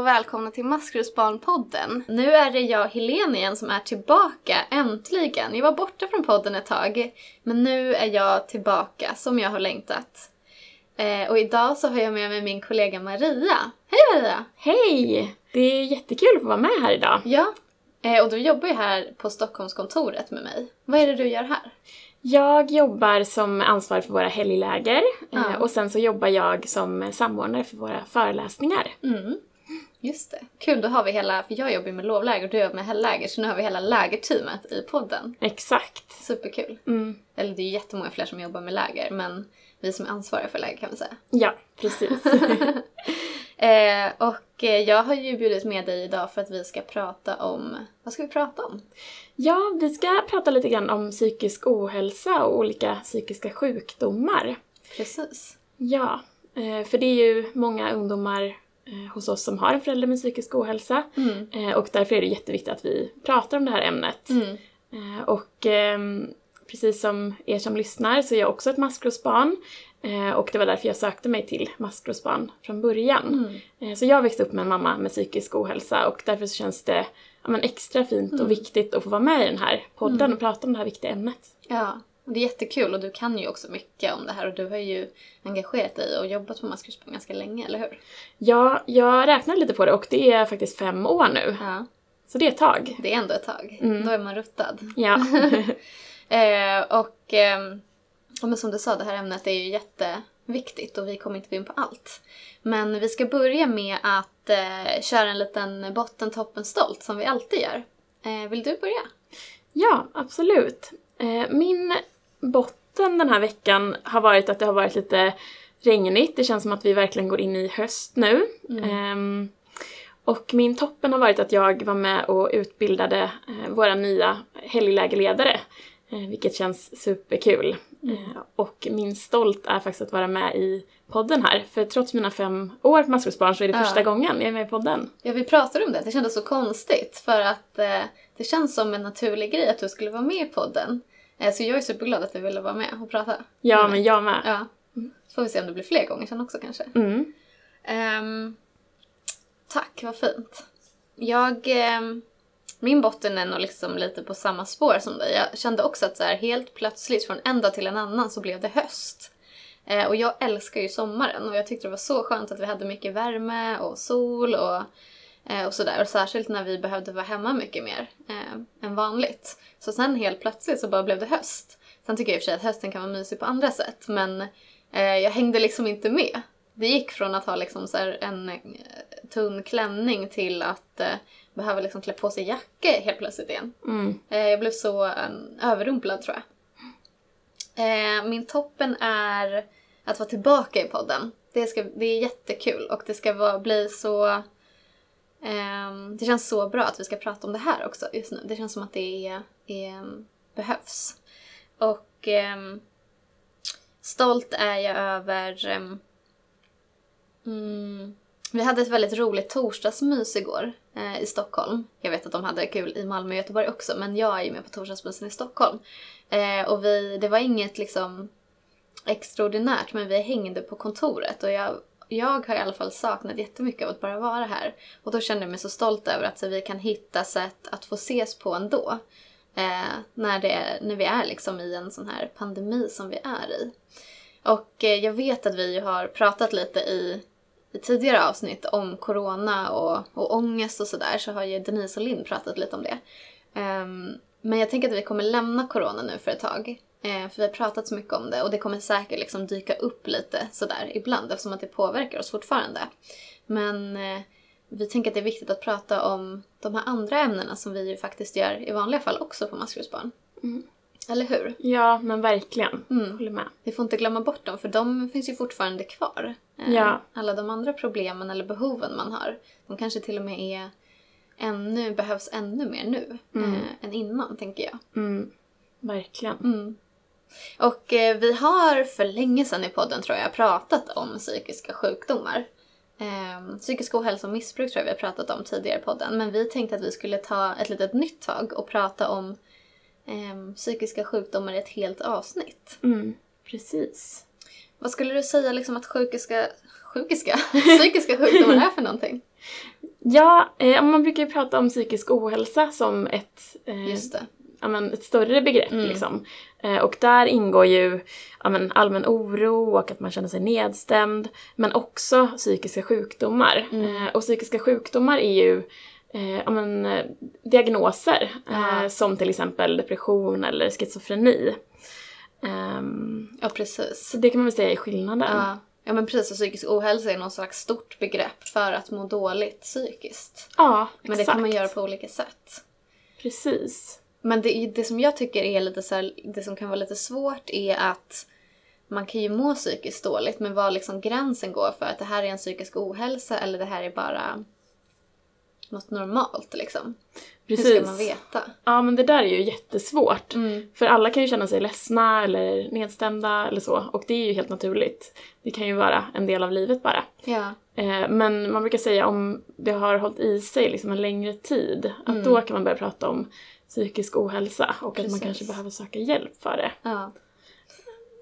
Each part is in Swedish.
och välkomna till Maskrosbarnpodden. Nu är det jag, Helene igen, som är tillbaka, äntligen. Jag var borta från podden ett tag, men nu är jag tillbaka som jag har längtat. Eh, och idag så har jag med mig min kollega Maria. Hej Maria! Hej! Det är jättekul att få vara med här idag. Ja, eh, och du jobbar ju här på Stockholmskontoret med mig. Vad är det du gör här? Jag jobbar som ansvarig för våra helgläger Ja. eh, och sen så jobbar jag som samordnare för våra föreläsningar. Mm. Just det. Kul, då har vi hela, för jag jobbar ju med lovläger och du jobbar med helgläger, så nu har vi hela lägerteamet i podden. Exakt. Superkul. Mm. Eller det är ju jättemånga fler som jobbar med läger, men vi som är ansvariga för läger kan vi säga. Ja, precis. Eh, och eh, jag har ju bjudit med dig idag för att vi ska prata om... Vad ska vi prata om? ja, vi ska prata lite grann om psykisk ohälsa och olika psykiska sjukdomar. Precis. Ja, eh, för det är ju många ungdomar hos oss som har en förälder med psykisk ohälsa Mm. eh, och därför är det jätteviktigt att vi pratar om det här ämnet. Mm. Eh, Och ehm, precis som er som lyssnar så är jag också ett maskrosbarn. Eh, Och det var därför jag sökte mig till maskrosbarn från början. Mm. Eh, Så jag växte upp med en mamma med psykisk ohälsa och därför så känns det ja, extra fint Mm. och viktigt att få vara med i den här podden och prata om det här viktiga ämnet. Ja, och det är jättekul och du kan ju också mycket om det här och du har ju engagerat dig och jobbat på Maskrosbarn ganska länge, eller hur? Ja, jag räknade lite på det och det är faktiskt fem år nu. Ja, Så det är ett tag. det är ändå ett tag. Mm. Då är man ruttad. Ja. Eh, och, ja, men som du sa, det här ämnet är ju jätteviktigt och vi kommer inte gå in på allt. Men vi ska börja med att eh, köra en liten botten, toppen, stolt som vi alltid gör. Eh, vill du börja? Ja, absolut. Eh, Min botten den här veckan har varit att det har varit lite regnigt. Det känns som att vi verkligen går in i höst nu. Ehm, Och min toppen har varit att jag var med och utbildade eh, våra nya helglägerledare. eh, Vilket känns superkul. Eh, Och min stolt är faktiskt att vara med i podden här. För trots mina fem år på Maskrosbarn så är det Ja. första gången jag är med i podden. Ja, vi pratade om det. Det kändes så konstigt för att eh, det känns som en naturlig grej att du skulle vara med i podden. Eh, så jag är superglad att du ville vara med och prata. Ja, Mm. men jag med. Ja. Så får vi se om det blir fler gånger sen också kanske. Mm. Ehm, tack, vad fint. Jag... ehm, min botten är nog liksom lite på samma spår som dig. Jag kände också att så här, helt plötsligt från en dag till en annan så blev det höst. Eh, och jag älskar ju sommaren och jag tyckte det var så skönt att vi hade mycket värme och sol och, eh, och sådär. Och särskilt när vi behövde vara hemma mycket mer eh, än vanligt. Så sen helt plötsligt så bara blev det höst. Sen tycker jag i och för sig att hösten kan vara mysig på andra sätt men eh, jag hängde liksom inte med. Det gick från att ha liksom så en eh, tunn klänning till att eh, behöva liksom klä på sig jacka helt plötsligt igen. Mm. Eh, jag blev så överrumplad tror jag. Min toppen är att vara tillbaka i podden. Det, ska, det är jättekul och det ska vara, bli så... Ehm, det känns så bra att vi ska prata om det här också just nu. Det känns som att det är, är, behövs. Och ehm, stolt är jag över... mm, vi hade ett väldigt roligt torsdagsmys igår eh, i Stockholm. Jag vet att de hade kul i Malmö och Göteborg också, men jag är ju med på torsdagsmysen i Stockholm. Eh, och vi, det var inget liksom extraordinärt, men vi hängde på kontoret och jag, jag har i alla fall saknat jättemycket av att bara vara här. Och då känner jag mig så stolt över att så, vi kan hitta sätt att få ses på ändå. Eh, när, det, när vi är liksom i en sån här pandemi som vi är i. Och eh, jag vet att vi har pratat lite i, i tidigare avsnitt om corona och, och ångest och sådär, så har ju Denise och Linn pratat lite om det. Eh, men jag tänker att vi kommer lämna corona nu för ett tag. Eh, för vi har pratat så mycket om det och det kommer säkert liksom dyka upp lite sådär ibland eftersom att det påverkar oss fortfarande. Men eh, vi tänker att det är viktigt att prata om de här andra ämnena som vi ju faktiskt gör i vanliga fall också på Maskrosbarn. Mm. Eller hur? Ja, men verkligen. Mm. Håller med. Vi får inte glömma bort dem för de finns ju fortfarande kvar. Eh, Ja. Alla de andra problemen eller behoven man har, de kanske till och med är ännu, behövs ännu mer nu Mm. eh, än innan tänker jag. Mm. Verkligen. Mm. Och eh, vi har för länge sedan i podden tror jag pratat om psykiska sjukdomar. Eh, psykisk ohälsa och missbruk tror jag vi har pratat om tidigare i podden. Men vi tänkte att vi skulle ta ett litet nytt tag och prata om eh, psykiska sjukdomar i ett helt avsnitt. Mm. Precis. Vad skulle du säga liksom att sjukiska, sjukiska, psykiska sjukdomar är för någonting? Ja, eh, man brukar ju prata om psykisk ohälsa som ett, eh, Just det. Men ett större begrepp. Mm. Liksom. Eh, och där ingår ju ja, men allmän oro och att man känner sig nedstämd. Men också psykiska sjukdomar. Mm. Eh, och psykiska sjukdomar är ju eh, ja, men, eh, diagnoser. Ja. Eh, som till exempel depression eller schizofreni. Ehm, Ja, precis. så det kan man väl säga är skillnaden. Ja. ja, men precis. Och psykisk ohälsa är någon slags stort begrepp för att må dåligt psykiskt. Ja, Men det exakt. kan man göra på olika sätt. Precis. Men det, det som jag tycker är lite så här, det som kan vara lite svårt är att man kan ju må psykiskt dåligt men var liksom gränsen går för att det här är en psykisk ohälsa eller det här är bara något normalt liksom. Precis. Hur ska man veta? Ja, men det där är ju jättesvårt. Mm. För alla kan ju känna sig ledsna eller nedstämda eller så. Och det är ju helt naturligt. Det kan ju vara en del av livet bara. Ja. Eh, men man brukar säga om det har hållit i sig liksom en längre tid, att Mm. då kan man börja prata om psykisk ohälsa och att man Precis. kanske behöver söka hjälp för det. ja.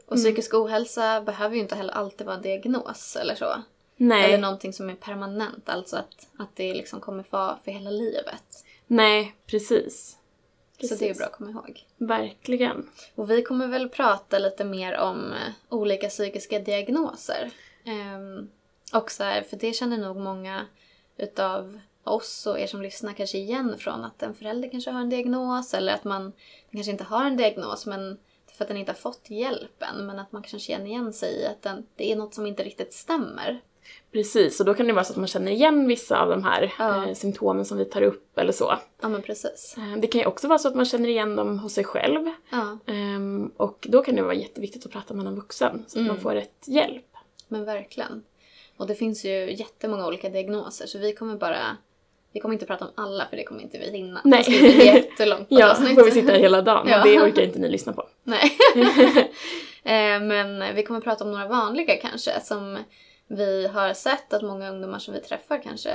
Och psykisk ohälsa behöver ju inte heller alltid vara en diagnos eller så. Nej, Eller någonting som är permanent, alltså att, att det liksom kommer vara för hela livet. nej, precis. Så Precis. det är bra att komma ihåg. Verkligen. Och vi kommer väl prata lite mer om eh, olika psykiska diagnoser. Ehm, och så här, för det känner nog många utav oss och er som lyssnar kanske igen från att en förälder kanske har en diagnos eller att man kanske inte har en diagnos men för att den inte har fått hjälpen men att man kanske känner igen sig i att den, det är något som inte riktigt stämmer. Precis, och då kan det vara så att man känner igen vissa av de här Ja. eh, symptomen som vi tar upp eller så. Ja men precis. Eh, det kan ju också vara så att man känner igen dem hos sig själv. Ja Ehm, och då kan det vara jätteviktigt att prata med någon vuxen så att Mm. man får rätt hjälp. men verkligen. Och det finns ju jättemånga olika diagnoser så vi kommer bara vi kommer inte prata om alla för det kommer inte vi hinna. Nej. Det bli jättelångt Ja, avsnitt. får vi sitta här hela dagen Ja. och det orkar inte ni lyssna på. Nej. Eh, Men vi kommer prata om några vanliga kanske som vi har sett att många ungdomar som vi träffar kanske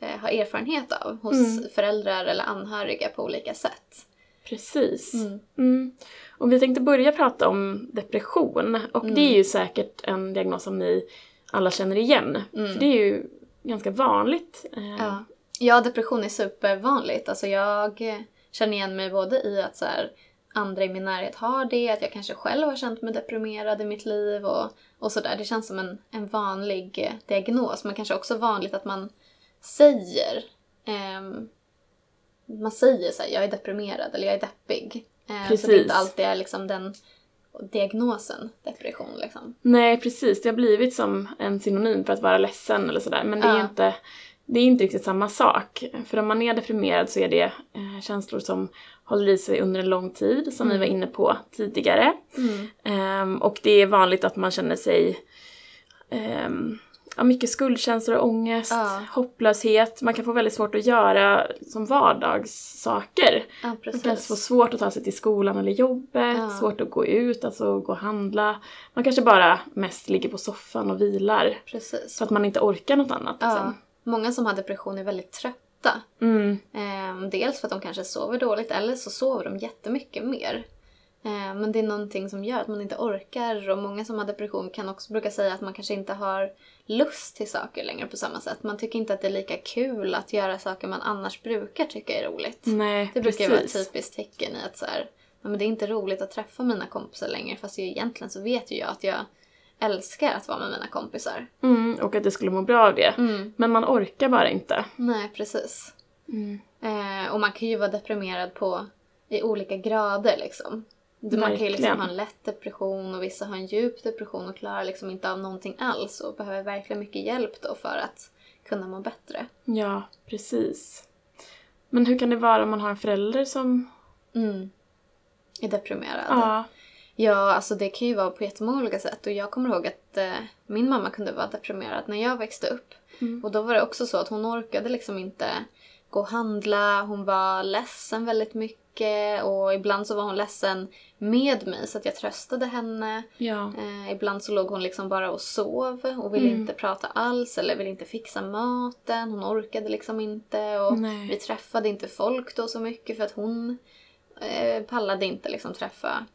eh, har erfarenhet av hos Mm. föräldrar eller anhöriga på olika sätt. Precis. Mm. Mm. Och vi tänkte börja prata om depression och Mm. det är ju säkert en diagnos som ni alla känner igen. Mm. För det är ju ganska vanligt. Eh, Ja. Ja, depression är supervanligt. Alltså jag eh, känner igen mig både i att så här, andra i min närhet har det, att jag kanske själv har känt mig deprimerad i mitt liv och, och sådär. Det känns som en, en vanlig eh, diagnos, men kanske också vanligt att man säger ehm, man säger så här, jag är deprimerad eller jag är deppig. Eh, så det Precis. inte alltid är liksom den diagnosen depression liksom. Nej precis, det har blivit som en synonym för att vara ledsen eller sådär. Men det är Ja. inte, det är inte riktigt samma sak. För om man är deprimerad så är det eh, känslor som håller i sig under en lång tid, som vi var inne på tidigare. Ehm, och det är vanligt att man känner sig ja, mycket skuldkänslor och ångest, Ja. hopplöshet. Man kan få väldigt svårt att göra som vardagssaker. Ja, Man kan få svårt att ta sig till skolan eller jobbet, Ja. svårt att gå ut, alltså gå och handla. Man kanske bara mest ligger på soffan och vilar precis. för att man inte orkar något annat. Liksom. Många som har depression är väldigt trötta. Mm, Ehm, dels för att de kanske sover dåligt eller så sover de jättemycket mer. Ehm, men det är någonting som gör att man inte orkar och många som har depression kan också brukar säga att man kanske inte har lust till saker längre på samma sätt. Man tycker inte att det är lika kul att göra saker man annars brukar tycka är roligt. nej, Det brukar ju vara ett precis. typiskt tecken i att så här, men det är inte roligt att träffa mina kompisar längre fast ju egentligen så vet ju jag att jag älskar att vara med mina kompisar. Mm, och att det skulle må bra av det. Mm. Men man orkar bara inte. Nej, precis. Mm. Eh, och man kan ju vara deprimerad på, i olika grader liksom. Man kan ju liksom ha en lätt depression och vissa har en djup depression och klarar liksom inte av någonting alls och behöver verkligen mycket hjälp då för att kunna må bättre. Ja, precis. Men hur kan det vara om man har en förälder som... Mm. Är deprimerad. Ja, Ja, alltså det kan ju vara på jättemånga olika sätt och jag kommer ihåg att eh, min mamma kunde vara deprimerad när jag växte upp. Mm. Och då var det också så att hon orkade liksom inte gå och handla, hon var ledsen väldigt mycket och ibland så var hon ledsen med mig så att jag tröstade henne. ja. Eh, ibland så låg hon liksom bara och sov och ville Mm. inte prata alls eller ville inte fixa maten. Hon orkade liksom inte och Nej. vi träffade inte folk då så mycket för att hon eh, pallade inte liksom träffa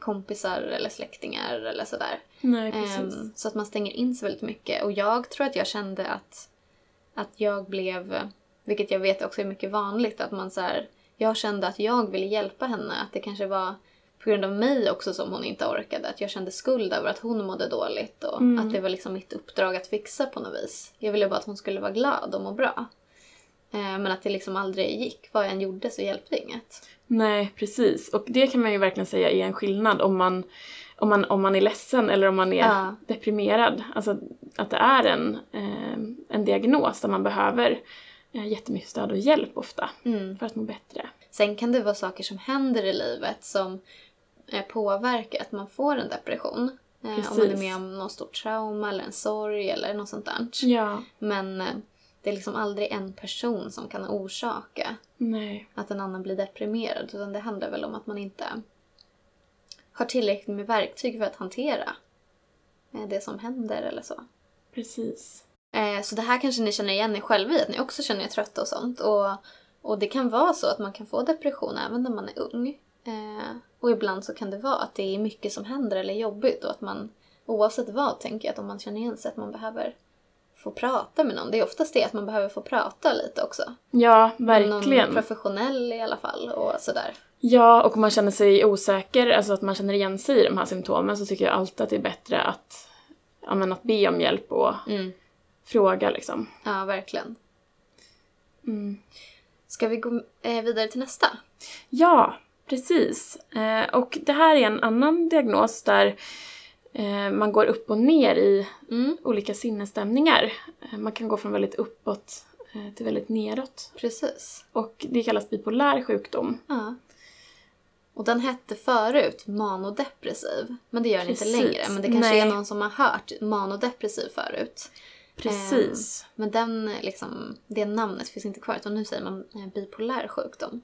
kompisar eller släktingar eller sådär. Nej, precis. Ehm, så att man stänger in sig väldigt mycket. Och jag tror att jag kände att att jag blev, vilket jag vet också är mycket vanligt, att man så här, jag kände att jag ville hjälpa henne. Att det kanske var på grund av mig också som hon inte orkade. Att jag kände skuld över att hon mådde dåligt och Mm. att det var liksom mitt uppdrag att fixa på något vis. Jag ville bara att hon skulle vara glad och må bra. Eh, Men att det liksom aldrig gick. Vad jag än gjorde så hjälpte inget. Nej, precis. Och det kan man ju verkligen säga är en skillnad om man, om man, om man är ledsen eller om man är Ja. deprimerad. Alltså att det är en, eh, en diagnos där man behöver eh, jättemycket stöd och hjälp ofta Mm. för att må bättre. Sen kan det vara saker som händer i livet som påverkar att man får en depression. Eh, Om man är Precis. med om något stort trauma eller en sorg eller något sånt där. Ja, Men det är liksom aldrig en person som kan orsaka nej. att en annan blir deprimerad. Utan det handlar väl om att man inte har tillräckligt med verktyg för att hantera eh, det som händer eller så. Precis. Eh, Så det här kanske ni känner igen er själva i, att ni också känner er trötta och sånt. Och, och det kan vara så att man kan få depression även när man är ung. Eh, Och ibland så kan det vara att det är mycket som händer eller är jobbigt och att man oavsett vad tänker jag att om man känner igen sig att man behöver få prata med någon. Det är oftast det att man behöver få prata lite också. Ja, Med Någon verkligen. professionell i alla fall och sådär. Ja, och om man känner sig osäker, alltså att man känner igen sig i de här symptomen så tycker jag alltid att det är bättre att, ja, men att be om hjälp och Mm. fråga liksom. Ja, verkligen. Mm. Ska vi gå eh, vidare till nästa? Ja, precis. Eh, och det här är en annan diagnos där man går upp och ner i Mm, olika sinnesstämningar. Eh, man kan gå från väldigt uppåt eh, till väldigt neråt. precis. Och det kallas bipolär sjukdom. Ja. Och den hette förut manodepressiv. Men det gör den inte Precis. längre. Men det kanske Nej. är någon som har hört manodepressiv förut. Precis. Men den, liksom, det namnet finns inte kvar utan nu säger man eh, bipolär sjukdom.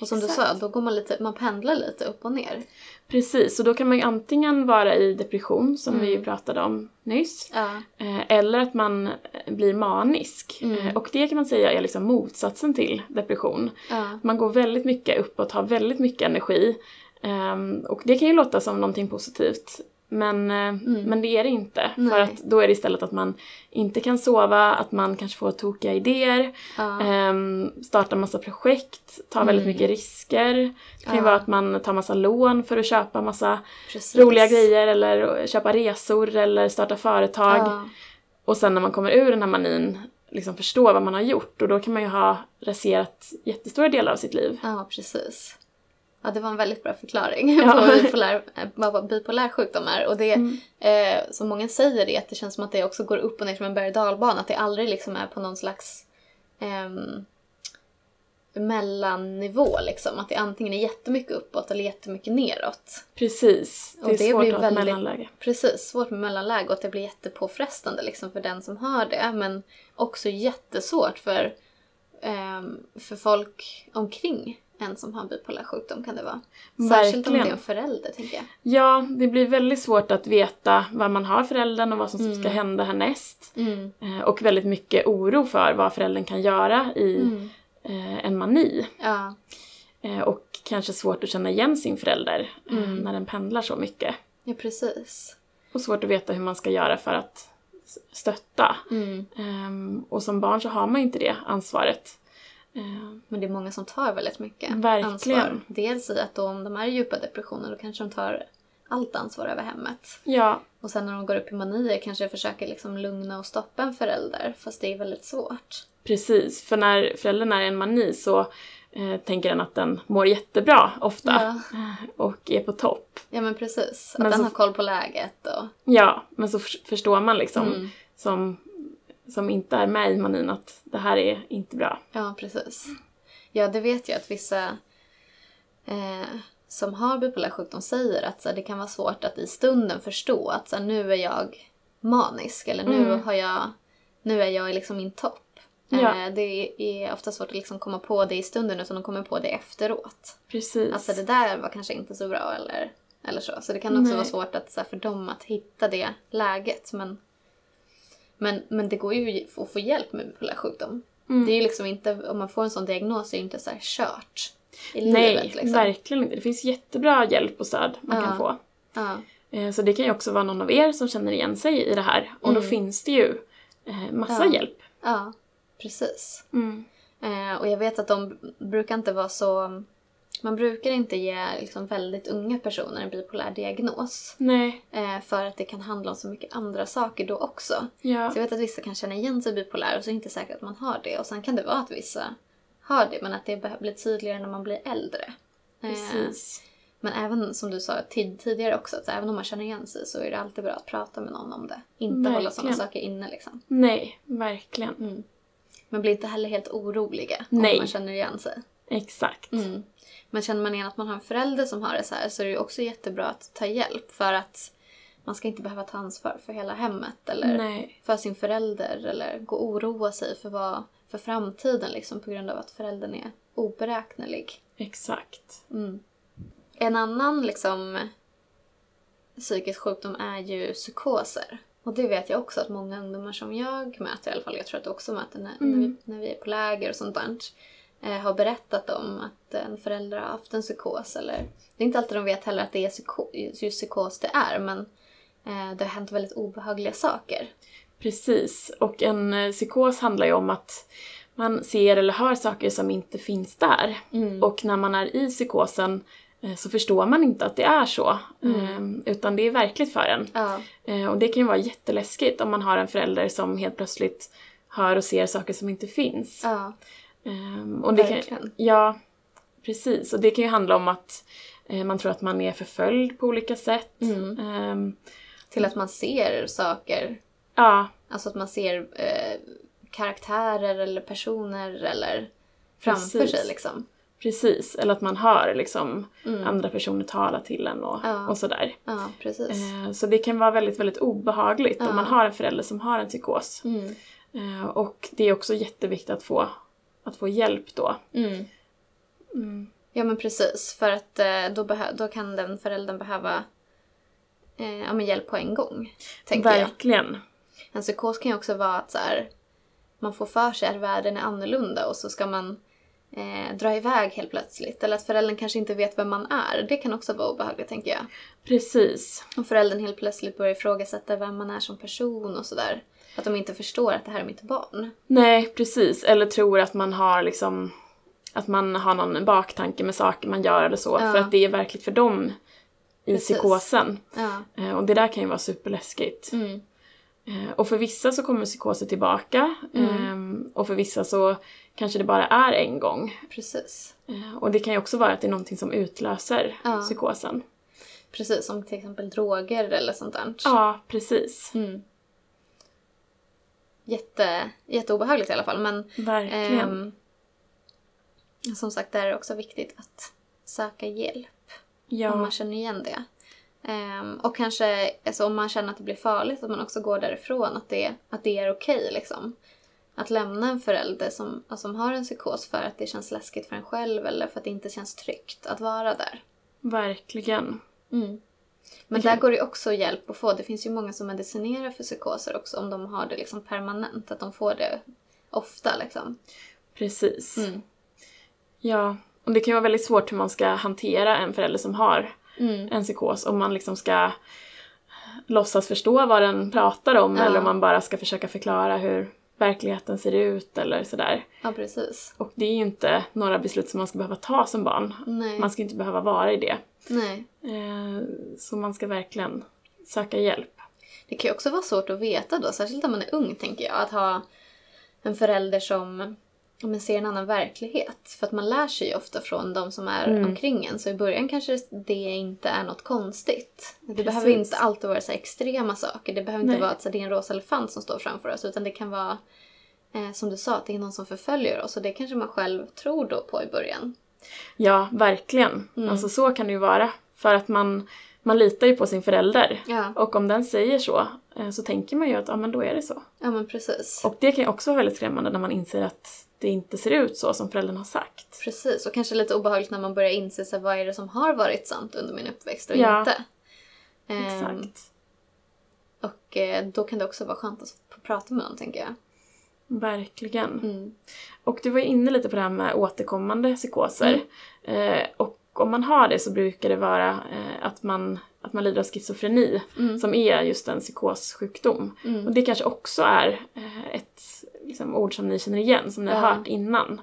Och som du Exakt. sa, då går man lite, man pendlar lite upp och ner. Precis, så då kan man ju antingen vara i depression som vi Mm. ju pratade om nyss. Ja. Eh, eller att man eh, blir manisk. Mm. Eh, och det kan man säga är liksom motsatsen till depression. Ja. Man går väldigt mycket uppåt, har väldigt mycket energi. Ehm, och det kan ju låta som någonting positivt. Men, eh, men det är det inte. Mm. Nej. För att då är det istället att man inte kan sova, att man kanske får tokiga idéer, Ja. ehm, startar massa projekt, tar väldigt Mm. mycket risker. Det kan ju Ja. vara att man tar massa lån för att köpa massa Precis. roliga grejer eller köpa resor eller starta företag. Ja. Och sen när man kommer ur den här manin liksom förstå vad man har gjort och då kan man ju ha raserat jättestora delar av sitt liv. Ja, precis. Ja, det var en väldigt bra förklaring Ja. på bipolär, eh, vad bipolär sjukdom är. Och det, Mm. eh, som många säger, är att det känns som att det också går upp och ner som en berg och dalbana. Att det aldrig liksom är på någon slags ehm, mellannivå. Liksom. Att det antingen är jättemycket uppåt eller jättemycket neråt. Precis, det Och är det svårt blir väldigt- mellanläge. Precis, svårt med mellanläge och att det blir jättepåfrestande liksom, för den som har det. Men också jättesvårt för, ehm, för folk omkring en som har bipolär sjukdom kan det vara. Särskilt om det är Verkligen. en förälder, tänker jag. Ja, det blir väldigt svårt att veta vad man har föräldern och vad som ska Mm. hända härnäst. Mm. Eh, Och väldigt mycket oro för vad föräldern kan göra i Mm. eh, en mani. Ja, Eh, Och kanske svårt att känna igen sin förälder Mm. när den pendlar så mycket. ja, precis. Och svårt att veta hur man ska göra för att stötta. Mm. Ehm, och som barn så har man inte det ansvaret. Ehm, Men det är många som tar väldigt mycket Verkligen. ansvar. Dels i att då, om de är i djupa depressioner då kanske de tar allt ansvar över hemmet. ja, Och sen när de går upp i manier kanske försöker liksom lugna och stoppa en förälder. Fast det är väldigt svårt. precis. För när föräldern är i en mani så eh, tänker den att den mår jättebra ofta. Ja. eh, Och är på topp. Ja men precis. Att Men den så- har koll på läget och... Ja, men så för- förstår man liksom Mm. som, som inte är med i manin att det här är inte bra. Ja, precis. Ja, det vet jag att vissa eh, som har bipolär sjukdom säger att så här, det kan vara svårt att i stunden förstå att så här, nu är jag manisk eller nu, Mm. har jag, nu är jag liksom min topp. Ja. Eh, det är ofta svårt att liksom komma på det i stunden utan de kommer på det efteråt. Precis. Alltså det där var kanske inte så bra eller, eller så. Så det kan också Nej. vara svårt att, så här, för dem att hitta det läget. Men, men, men det går ju att få hjälp med bipolär sjukdom. Mm. Det är ju liksom inte, om man får en sån diagnos är det inte så här kört i Nej, livet. Liksom. verkligen inte. Det finns jättebra hjälp och stöd man Ja. kan få. Ja, Eh, Så det kan ju också vara någon av er som känner igen sig i det här. Och då Mm. finns det ju eh, massa Ja. hjälp. ja, Precis. Mm. Eh, och jag vet att de brukar inte vara så... Man brukar inte ge liksom, väldigt unga personer en bipolär diagnos. Nej, Eh, för att det kan handla om så mycket andra saker då också. ja. Så jag vet att vissa kan känna igen sig bipolär och så är det inte säkert att man har det. Och sen kan det vara att vissa har det men att det blir tydligare när man blir äldre. Eh, Precis. men även som du sa tid, tidigare också, att även om man känner igen sig så är det alltid bra att prata med någon om det. Inte hålla sådana Verkligen. saker inne liksom. Nej, verkligen. Mm. Men bli inte heller helt oroliga Nej. om man känner igen sig. Exakt. Mm. Men känner man igen att man har en förälder som har det så här så är det ju också jättebra att ta hjälp för att man ska inte behöva ta ansvar för hela hemmet eller Nej, för sin förälder eller gå och oroa sig för, vad, för framtiden liksom på grund av att föräldern är oberäknelig. exakt. Mm. En annan liksom psykisk sjukdom är ju psykoser. Och det vet jag också att många ungdomar som jag möter i alla fall, jag tror att du också möter när, när, vi, när vi är på läger och sånt där, har berättat om att en förälder har haft en psykos. Eller, det är inte alltid de vet heller att det är psyko, just psykos det är, men eh, det har hänt väldigt obehagliga saker. Precis. Och en eh, psykos handlar ju om att man ser eller hör saker som inte finns där. Mm. Och när man är i psykosen eh, så förstår man inte att det är så. Mm. Eh, Utan det är verkligt för en. Ja, Eh, Och det kan ju vara jätteläskigt om man har en förälder som helt plötsligt hör och ser saker som inte finns. ja, Ehm, Och det kan, verkligen. ja, precis. Och det kan ju handla om att eh, man tror att man är förföljd på olika sätt. Mm. Ehm, Till att man ser saker Ja, Alltså att man ser eh, karaktärer eller personer eller framför Precis. sig liksom. precis. Eller att man hör liksom Mm. andra personer tala till en och, Ja. och sådär. Ja. Eh, Så det kan vara väldigt, väldigt obehagligt Ja. om man har en förälder som har en psykos. Mm. Eh, Och det är också jätteviktigt att få, att få hjälp då. Mm. Mm. Ja men precis, för att eh, då, då kan den föräldern behöva eh, ja, men hjälp på en gång. Tänker jag. Verkligen. En psykos kan ju också vara att så här, man får för sig att världen är annorlunda och så ska man eh, dra iväg helt plötsligt. Eller att föräldern kanske inte vet vem man är. Det kan också vara obehagligt tänker jag. Precis. Om föräldern helt plötsligt börjar ifrågasätta vem man är som person och sådär. Att de inte förstår att det här är mitt barn. Nej, precis. Eller tror att man har liksom att man har någon baktanke med saker man gör eller så. Ja. För att det är verkligt för dem i Precis. psykosen. Ja. Eh, Och det där kan ju vara superläskigt. Mm. Eh, Och för vissa så kommer psykoser tillbaka. Mm. Ehm, Och för vissa så kanske det bara är en gång. Precis. Eh, Och det kan ju också vara att det är någonting som utlöser Ja. psykosen. Precis, som till exempel droger eller sånt där. Ja, precis. Mm. Jätte, jätteobehagligt i alla fall. Men Verkligen. ehm, som sagt, där är det också viktigt att söka hjälp. Om ja, man känner igen det. Ehm, och kanske alltså, om man känner att det blir farligt, att man också går därifrån. Att det, att det är okej liksom. Att lämna en förälder som, som har en psykos för att det känns läskigt för en själv eller för att det inte känns tryggt att vara där. verkligen. Mm. Men där går det också hjälp att få. Det finns ju många som medicinerar för psykoser också om de har det liksom permanent. Att de får det ofta liksom. Precis. Mm. Ja, och det kan ju vara väldigt svårt hur man ska hantera en förälder som har Mm. en psykos. Om man liksom ska låtsas förstå vad den pratar om Ja. eller om man bara ska försöka förklara hur verkligheten ser ut eller sådär. Ja, precis. Och det är ju inte några beslut som man ska behöva ta som barn. Nej. Man ska inte behöva vara i det. Nej. Eh, så man ska verkligen söka hjälp. Det kan ju också vara svårt att veta då, särskilt om man är ung tänker jag, att ha en förälder som men ser en annan verklighet. För att man lär sig ju ofta från de som är Mm. omkring en. Så i början kanske det inte är något konstigt. Det Precis. behöver inte alltid vara så extrema saker. Det behöver inte Nej. vara att så det är en rosa elefant som står framför oss. Utan det kan vara, eh, som du sa, att det är någon som förföljer oss. Och det kanske man själv tror då på i början. Ja, verkligen. Mm. Alltså så kan det ju vara. För att man, man litar ju på sin förälder. Ja, Och om den säger så, eh, så tänker man ju att ja, men då är det så. ja men precis. Och det kan ju också vara väldigt skrämmande när man inser att det inte ser ut så som föräldern har sagt. Precis, och kanske lite obehagligt när man börjar inse sig vad är det som har varit sant under min uppväxt och Ja, inte. Exakt. och eh, då kan det också vara skönt att få prata med någon, tänker jag. Verkligen. Mm. Och du var inne lite på det här med återkommande psykoser. Mm. Eh, och om man har det så brukar det vara eh, att, man, att man lider av schizofreni, Mm. som är just en psykossjukdom. Och Mm. det kanske också är eh, ett liksom, ord som ni känner igen, som ni har hört innan.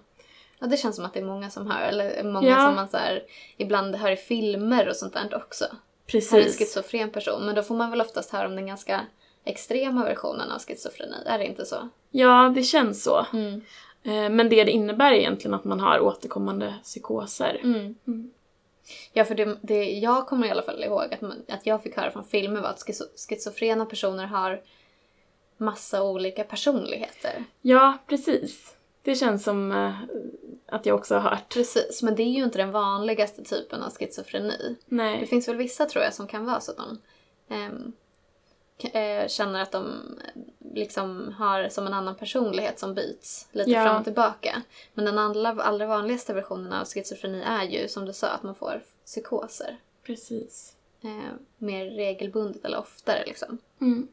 Ja, det känns som att det är många som hör, eller många Ja. som man så här, ibland hör i filmer och sånt där också. Här är en Precis. schizofren person, men då får man väl oftast höra om den ganska extrema versionen av schizofreni, är det inte så? Ja, det känns så. Mm. Eh, Men det det innebär är egentligen att man har återkommande psykoser. Mm. Mm. Ja, för det, det jag kommer i alla fall ihåg att, man, att jag fick höra från filmer var att schizo- schizofrena personer har massa olika personligheter. Ja, precis. Det känns som eh, att jag också har hört. Precis, men det är ju inte den vanligaste typen av schizofreni. Det Nej. finns väl vissa tror jag som kan vara så att de k- eh, känner att de eh, liksom har som en annan personlighet som byts lite Ja. fram och tillbaka. Men den allra, allra vanligaste versionen av schizofreni är ju som du sa att man får psykoser. Precis. Eh, mer regelbundet eller oftare liksom. Mm.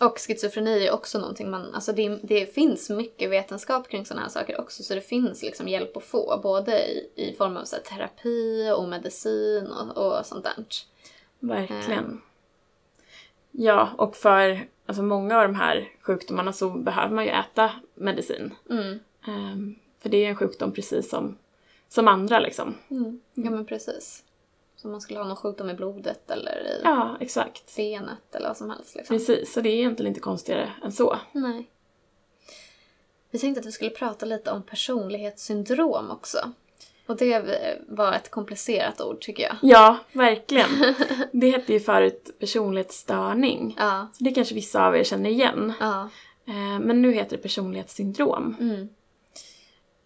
Och schizofreni är också någonting man, alltså det, det finns mycket vetenskap kring sådana här saker också så det finns liksom hjälp att få både i, i form av så här, terapi och medicin och, och sånt där. Verkligen. Ja, och för alltså, många av de här sjukdomarna så behöver man ju äta medicin. Mm. Ehm, för det är en sjukdom precis som, som andra liksom. Mm. Ja men precis. Som man skulle ha någon sjukdom i blodet eller i Ja, exakt. benet eller vad som helst. Liksom. Precis, så det är egentligen inte konstigare än så. Nej. Vi tänkte att vi skulle prata lite om personlighetssyndrom också. Och det var ett komplicerat ord tycker jag. Ja, verkligen. Det hette ju förut personlighetsstörning. Ja, Så det kanske vissa av er känner igen. ja. Eh, Men nu heter det personlighetssyndrom. Mm.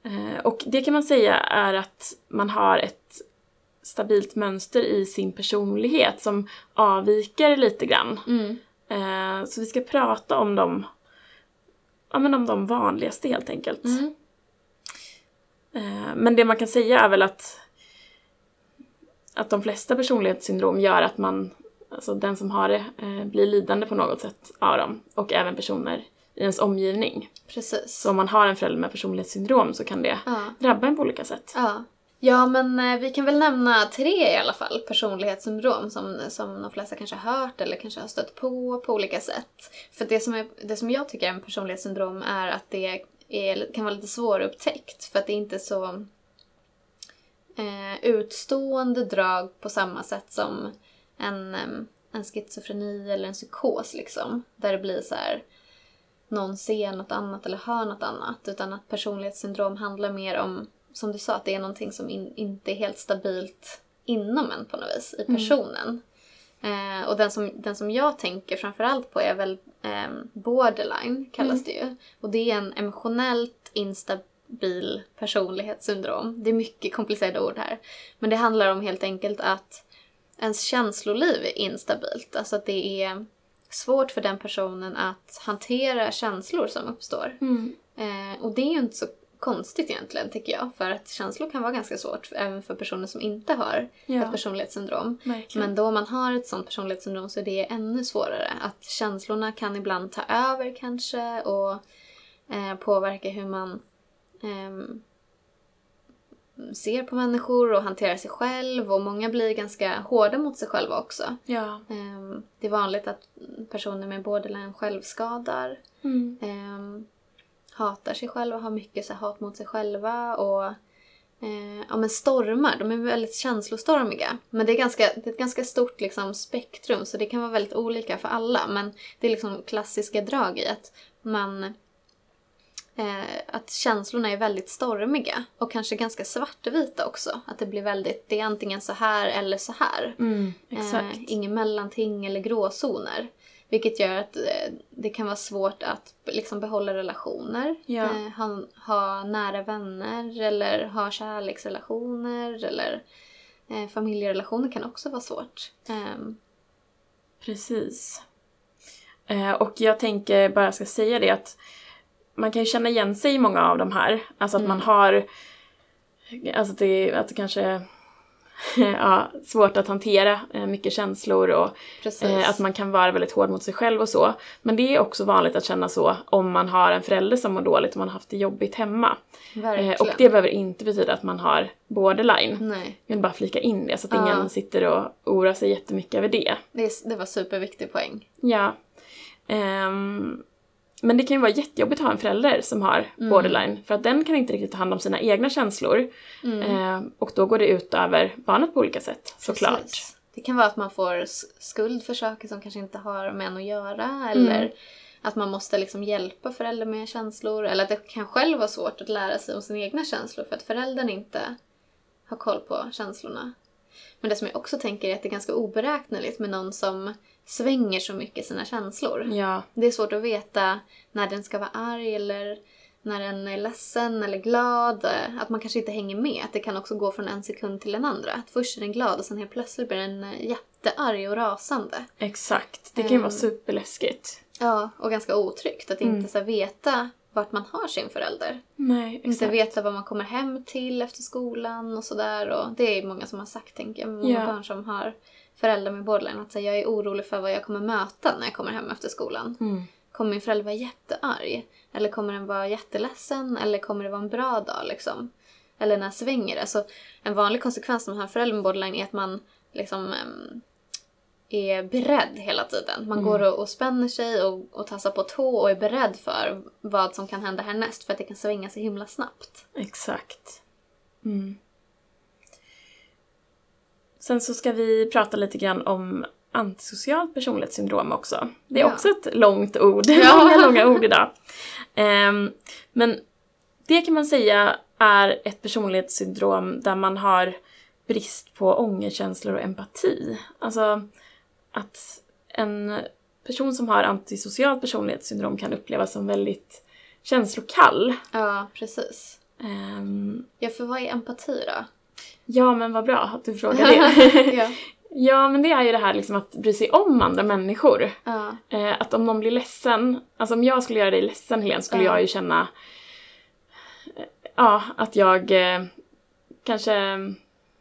Eh, Och det kan man säga är att man har ett stabilt mönster i sin personlighet som avviker lite grann. Mm. Eh, Så vi ska prata om de, ja, men om de vanligaste helt enkelt. Mm. Eh, Men det man kan säga är väl att, att de flesta personlighetssyndrom gör att man, alltså den som har det, eh, blir lidande på något sätt av dem. Och även personer i ens omgivning. Precis. Så om man har en förälder med personlighetssyndrom så kan det Ja. drabba en på olika sätt. Ja. Ja, men eh, vi kan väl nämna tre i alla fall personlighetssyndrom som, som de flesta kanske har hört eller kanske har stött på på olika sätt. För det som, är, det som jag tycker är en personlighetssyndrom är att det är, kan vara lite svårupptäckt för att det är inte så eh, utstående drag på samma sätt som en, en schizofreni eller en psykos liksom. Där det blir så här någon ser något annat eller hör något annat. Utan att personlighetssyndrom handlar mer om, som du sa, att det är någonting som in, inte är helt stabilt inom en på något vis, i personen. Eh, och den som, den som jag tänker framförallt på är väl eh, borderline, kallas det ju. Och det är en emotionellt instabil personlighetssyndrom. Det är mycket komplicerade ord här. Men det handlar om helt enkelt att ens känsloliv är instabilt. Alltså att det är svårt för den personen att hantera känslor som uppstår. Mm. Eh, och det är ju inte så konstigt egentligen tycker jag. För att känslor kan vara ganska svårt även för personer som inte har Ja. ett personlighetssyndrom. Verkligen. Men då man har ett sånt personlighetssyndrom så är det ännu svårare. Att känslorna kan ibland ta över kanske och eh, påverka hur man ehm, ser på människor och hanterar sig själv. Och många blir ganska hårda mot sig själva också. Ja. Ehm, det är vanligt att personer med borderline självskadar. Mm. Hatar sig själva, har mycket så hat mot sig själva och eh, ja, men stormar. De är väldigt känslostormiga. Men det är, ganska, det är ett ganska stort liksom, spektrum så det kan vara väldigt olika för alla. Men det är liksom klassiska drag i att man eh, att känslorna är väldigt stormiga och kanske ganska svartvita också. Att det blir väldigt, det är antingen så här eller så här. Mm. Eh, ingen mellanting eller gråzoner. Vilket gör att eh, det kan vara svårt att liksom behålla relationer. Ja. Eh, ha, ha nära vänner eller ha kärleksrelationer eller eh, familjerelationer kan också vara svårt. Ehm, Precis. Eh, och jag tänker bara ska säga det att man kan ju känna igen sig i många av de här. Alltså att man har, alltså det, att det kanske ja, svårt att hantera eh, mycket känslor och precis. eh, att man kan vara väldigt hård mot sig själv och så. Men det är också vanligt att känna så om man har en förälder som mår dåligt och man har haft det jobbigt hemma. Verkligen. Eh, och det behöver inte betyda att man har borderline. Nej, Jag vill bara flika in det så att Ja. ingen sitter och oroar sig jättemycket över det. det, det var superviktig poäng. Ja. Ehm, men det kan ju vara jättejobbigt att ha en förälder som har borderline för att den kan inte riktigt ta hand om sina egna känslor. Mm. Eh, och då går det ut över barnet på olika sätt såklart. Precis. Det kan vara att man får skuld för saker som kanske inte har med en att göra eller Mm. att man måste liksom hjälpa föräldern med känslor eller att det kan själv vara svårt att lära sig om sina egna känslor för att föräldern inte har koll på känslorna. Men det som jag också tänker är att det är ganska oberäkneligt med någon som svänger så mycket sina känslor. Ja, Det är svårt att veta när den ska vara arg eller när den är ledsen eller glad. Att man kanske inte hänger med. Att det kan också gå från en sekund till en andra. Att först är den glad och sen helt plötsligt blir den eh, jättearg och rasande. exakt. Det kan ju vara Ehm. superläskigt. Ja, och ganska otryggt. Att Mm. inte så veta vart man har sin förälder. Nej, Inte exakt. veta vad man kommer hem till efter skolan och sådär. Det är många som har sagt, tänker jag. Många Ja. barn som har föräldrar med borderline. Att säga, jag är orolig för vad jag kommer möta när jag kommer hem efter skolan. Mm. Kommer min förälder vara jättearg? Eller kommer den vara jätteledsen? Eller kommer det vara en bra dag liksom? Eller när svänger det? Så en vanlig konsekvens när man har förälder med borderline är att man liksom är beredd hela tiden. Man går och, och spänner sig och, och tassar på tå och är beredd för vad som kan hända härnäst för att det kan svänga så himla snabbt. Exakt. Mm. Sen så ska vi prata lite grann om antisocialt personlighetssyndrom också. Det är Ja. också ett långt ord, Ja. många långa ord idag. Ehm, men det kan man säga är ett personlighetssyndrom där man har brist på ångerkänslor och empati. Alltså att en person som har antisocialt personlighetssyndrom kan upplevas som väldigt känslokall. Ja, precis. Ehm, Ja, för vad är empati då? Ja, men vad bra att du frågar det. ja. ja, men det är ju det här liksom att bry sig om andra människor. ja. Eh, att om någon blir ledsen, alltså om jag skulle göra dig ledsen Helene skulle Ja. jag ju känna ja, att jag eh, kanske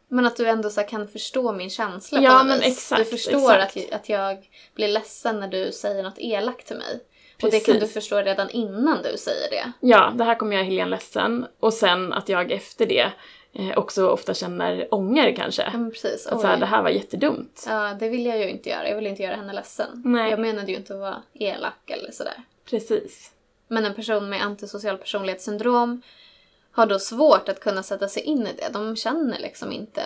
Men att du ändå så kan förstå min känsla Ja, på något men vis. exakt, Du förstår exakt. Att, att jag blir ledsen när du säger något elakt till mig. Och det kan du Precis. förstå redan innan du säger det. ja, det här kommer jag Helene ledsen och sen att jag efter det eh, också ofta känner ånger kanske. Ja, men precis. Att så här, det här var jättedumt. Ja, det vill jag ju inte göra. Jag vill inte göra henne ledsen. Nej. Jag menade ju inte att vara elak eller sådär. Precis. Men en person med antisocial personlighetssyndrom har då svårt att kunna sätta sig in i det. De känner liksom inte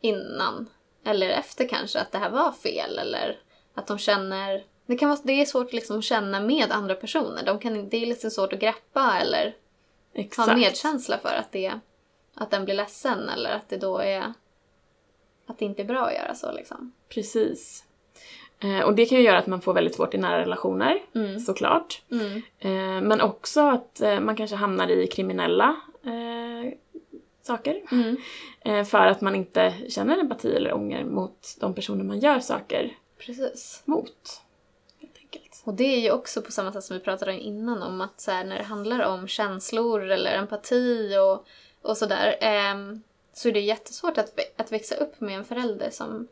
innan eller efter kanske att det här var fel eller att de känner... Det, kan vara, det är svårt liksom att känna med andra personer. De kan, det är lite svårt att greppa eller Exakt. ha medkänsla för att, det, att den blir ledsen eller att det då är... Att det inte är bra att göra så liksom. Precis. Eh, och det kan ju göra att man får väldigt svårt i nära relationer, Mm. såklart. Mm. Eh, men också att eh, man kanske hamnar i kriminella eh, saker. Mm. Eh, för att man inte känner empati eller ånger mot de personer man gör saker Precis. mot. Och det är ju också på samma sätt som vi pratade om innan om att så här, när det handlar om känslor eller empati och, och sådär ehm, så är det jättesvårt att, att växa upp med en förälder som,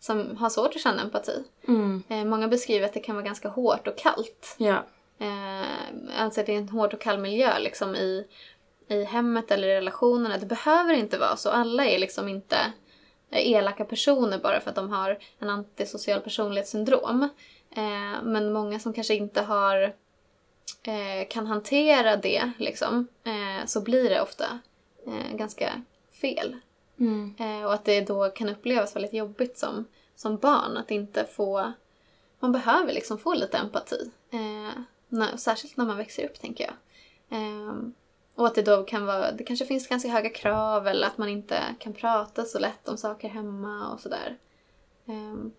som har svårt att känna empati. Mm. Eh, många beskriver att det kan vara ganska hårt och kallt. Ja. Eh, alltså att det är en hård och kall miljö liksom i, i hemmet eller i relationerna. Det behöver inte vara så. Alla är liksom inte eh, elaka personer bara för att de har en antisocial personlighetssyndrom. Eh, men många som kanske inte har eh, kan hantera det liksom, eh, så blir det ofta eh, ganska fel. Mm. Eh, och att det då kan upplevas väldigt jobbigt som, som barn att inte få... Man behöver liksom få lite empati. Eh, när, särskilt när man växer upp, tänker jag. Eh, och att det då kan vara... Det kanske finns ganska höga krav eller att man inte kan prata så lätt om saker hemma och sådär. Eh,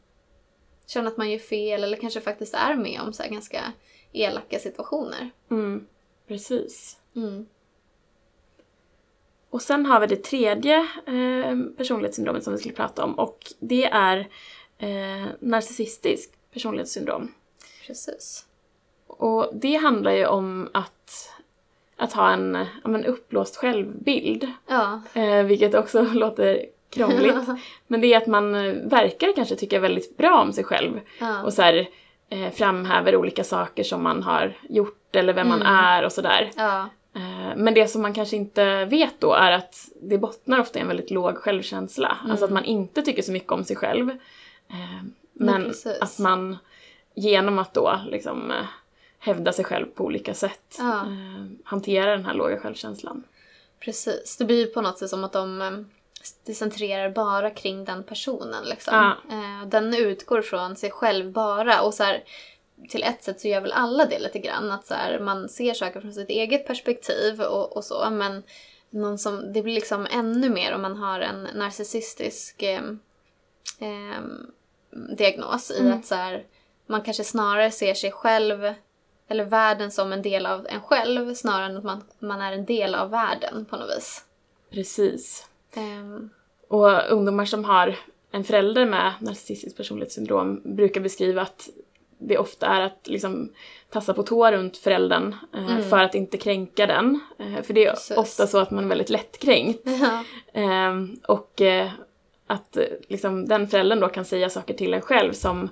känna att man gör fel eller kanske faktiskt är med om så här ganska elaka situationer. Mm. Precis. Mm. Och sen har vi det tredje eh, personlighetssyndromet som vi skulle prata om och det är eh, narcissistisk personlighetssyndrom. Precis. Och det handlar ju om att, att ha en men uppblåst självbild, Ja. eh, vilket också låter krångligt. Men det är att man eh, verkar kanske tycka väldigt bra om sig själv ja. och så här, eh, framhäver olika saker som man har gjort eller vem man Mm. är och sådär. ja. Eh, Men det som man kanske inte vet då är att det bottnar ofta i en väldigt låg självkänsla. Mm. Alltså att man inte tycker så mycket om sig själv. Eh, Men precis. att man genom att då liksom eh, hävda sig själv på olika sätt. Ja. Eh, hantera den här låga självkänslan. Precis. Det blir ju på något sätt som att de det centrerar bara kring den personen. Liksom. Ja. Den utgår från sig själv bara. Och så här, till ett sätt så gör väl alla det lite grann. Att så här, man ser saker från sitt eget perspektiv och, och så. Men någon som, det blir liksom ännu mer om man har en narcissistisk eh, eh, diagnos. I Mm. att så här, man kanske snarare ser sig själv eller världen som en del av en själv snarare än att man, man är en del av världen på något vis. Precis. Ehm, Och ungdomar som har en förälder med narcissistiskt personlighetssyndrom brukar beskriva att det ofta är att liksom tassa på tå runt föräldern eh, Mm. för att inte kränka den. Eh, för det är Precis. ofta så att man är väldigt lättkränkt. ja. Eh, och att eh, liksom, den föräldern då kan säga saker till en själv som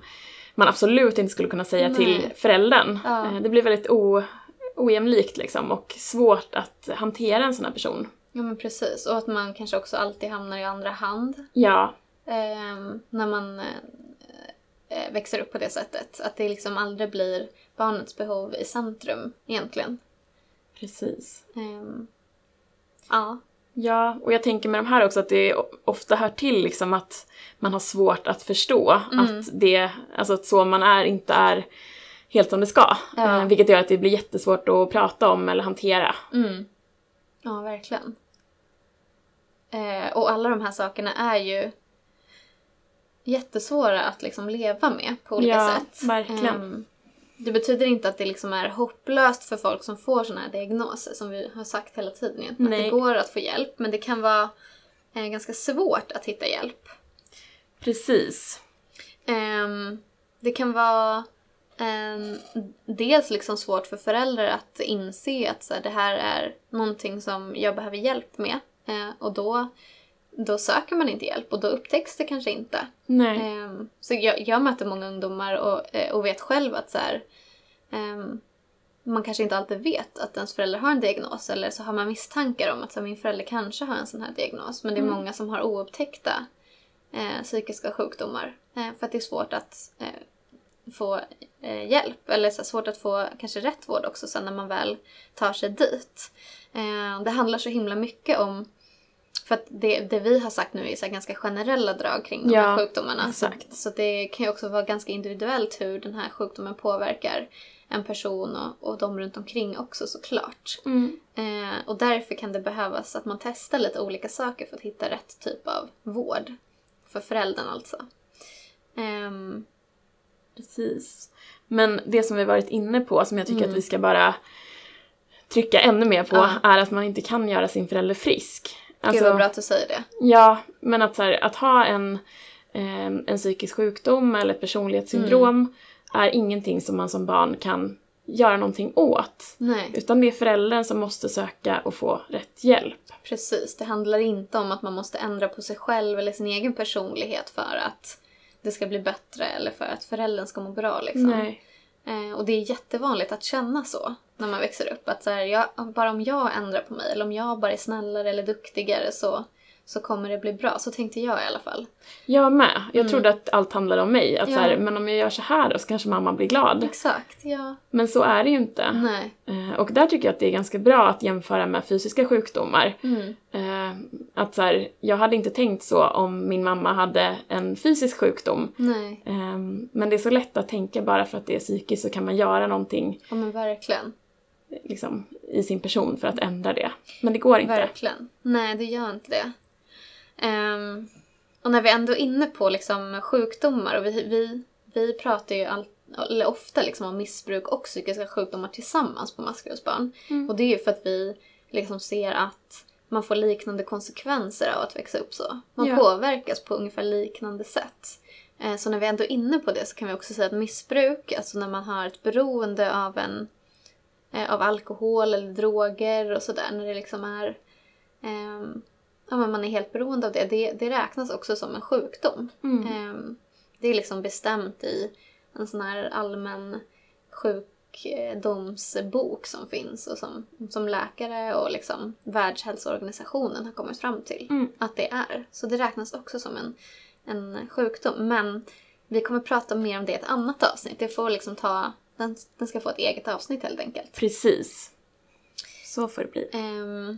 man absolut inte skulle kunna säga Nej. till föräldern. Ja. Eh, det blir väldigt o, ojämlikt liksom och svårt att hantera en sån här person. ja, men precis. Och att man kanske också alltid hamnar i andra hand Ja, ehm, när man eh, växer upp på det sättet. Att det liksom aldrig blir barnets behov i centrum egentligen. precis. Ehm, ja. Ja, och jag tänker med de här också att det ofta hör till liksom att man har svårt att förstå Mm. att det, alltså att så man är inte är helt som det ska. Ja. Eh, vilket gör att det blir jättesvårt att prata om eller hantera. Mm. Ja, verkligen. Eh, och alla de här sakerna är ju jättesvåra att liksom leva med på olika Ja, sätt. verkligen. Ehm, det betyder inte att det liksom är hopplöst för folk som får såna här diagnoser som vi har sagt hela tiden egentligen. Att det går att få hjälp men det kan vara eh, ganska svårt att hitta hjälp. Precis. Ehm, det kan vara ehm, dels liksom svårt för föräldrar att inse att så här, det här är någonting som jag behöver hjälp med. Eh, och då, då söker man inte hjälp och då upptäcks det kanske inte. Nej. Ehm, så jag, jag möter många ungdomar och, eh, och vet själv att så här, ehm, man kanske inte alltid vet att ens förälder har en diagnos eller så har man misstankar om att så här, min förälder kanske har en sån här diagnos. Men det är Mm. många som har oupptäckta eh, psykiska sjukdomar. Eh, för att det är svårt att eh, få eh, hjälp. Eller så här, svårt att få kanske rätt vård också sen när man väl tar sig dit. Eh, det handlar så himla mycket om för att det, det vi har sagt nu är så ganska generella drag kring de Ja, här sjukdomarna. Så, exakt. så det kan ju också vara ganska individuellt hur den här sjukdomen påverkar en person och, och de runt omkring också såklart. Mm. Eh, och därför kan det behövas att man testar lite olika saker för att hitta rätt typ av vård. För föräldern alltså. Ehm, Precis. Men det som vi varit inne på, som jag tycker Mm. att vi ska bara trycka ännu mer på, Ja. är att man inte kan göra sin förälder frisk. Gud vad bra att du säger det. Ja, men att, så här, att ha en, eh, en psykisk sjukdom eller ett personlighetssyndrom Mm. är ingenting som man som barn kan göra någonting åt. Nej, Utan det är föräldern som måste söka och få rätt hjälp. precis. Det handlar inte om att man måste ändra på sig själv eller sin egen personlighet för att det ska bli bättre eller för att föräldern ska må bra liksom. Nej. Eh, och det är jättevanligt att känna så när man växer upp. Att så här, jag, bara om jag ändrar på mig eller om jag bara är snällare eller duktigare så, så kommer det bli bra. Så tänkte jag i alla fall. Jag med. Jag Mm. trodde att allt handlade om mig. Att Ja. så här, men om jag gör så här då så kanske mamma blir glad. Exakt, ja. Men så är det ju inte. Nej. Eh, Och där tycker jag att det är ganska bra att jämföra med fysiska sjukdomar. Mm. Eh, Att så här, jag hade inte tänkt så om min mamma hade en fysisk sjukdom. Nej, Eh, Men det är så lätt att tänka bara för att det är psykiskt så kan man göra någonting ja men verkligen. Liksom, i sin person för att ändra det. Men det går inte. Verkligen. Nej, det gör inte det. Ehm, och när vi ändå är inne på liksom sjukdomar och vi, vi, vi pratar ju all, ofta liksom om missbruk och psykiska sjukdomar tillsammans på maskrosbarn. Mm. Och det är ju för att vi liksom ser att man får liknande konsekvenser av att växa upp så. Man Ja. påverkas på ungefär liknande sätt. Eh, Så när vi ändå är inne på det så kan vi också säga att missbruk, alltså när man har ett beroende av en eh, av alkohol eller droger och sådär, när det liksom är ehm, ja, men man är helt beroende av det, det, det räknas också som en sjukdom. Mm. Ehm, det är liksom bestämt i en sån här allmän sjukdomsbok som finns och som, som läkare och liksom Världshälsoorganisationen har kommit fram till Mm. att det är. Så det räknas också som en, en sjukdom. Men vi kommer prata mer om det i ett annat avsnitt. Det får liksom ta Den, den ska få ett eget avsnitt helt enkelt. Precis. Så får det bli. Ehm,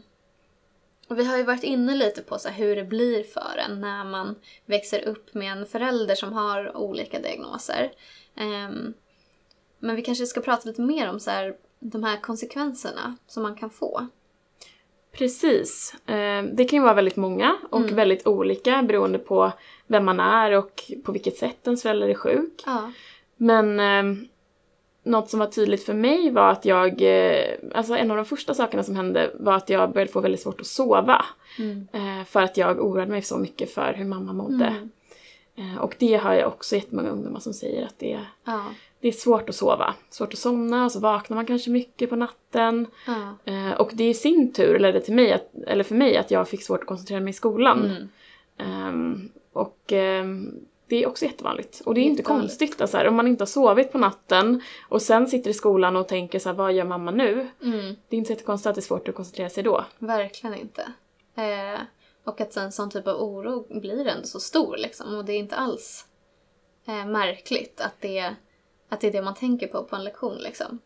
och vi har ju varit inne lite på så hur det blir för en när man växer upp med en förälder som har olika diagnoser. Ehm, men vi kanske ska prata lite mer om så här, de här konsekvenserna som man kan få. Precis. Eh, Det kan ju vara väldigt många och Mm. väldigt olika beroende på vem man är och på vilket sätt ens förälder är sjuk. Ja. Men något som var tydligt för mig var att jag, eh, alltså en av de första sakerna som hände var att jag började få väldigt svårt att sova. Mm. Eh, för att jag oroade mig så mycket för hur mamma mådde. Mm. Eh, och det har jag också jättemånga ungdomar som säger att det, Ja. det är svårt att sova. Svårt att somna och så vaknar man kanske mycket på natten. Ja. Och det i sin tur ledde till mig, att, eller för mig, att jag fick svårt att koncentrera mig i skolan. Mm. Ehm, och ehm, det är också jättevanligt. Och det är inte konstigt. Alltså, om man inte har sovit på natten och sen sitter i skolan och tänker så här, vad gör mamma nu? Mm. Det är inte så jättekonstigt att det är svårt att koncentrera sig då. Verkligen inte. Eh, och att en sån typ av oro blir ändå så stor liksom. Och det är inte alls eh, märkligt att det, att det är det man tänker på på en lektion liksom.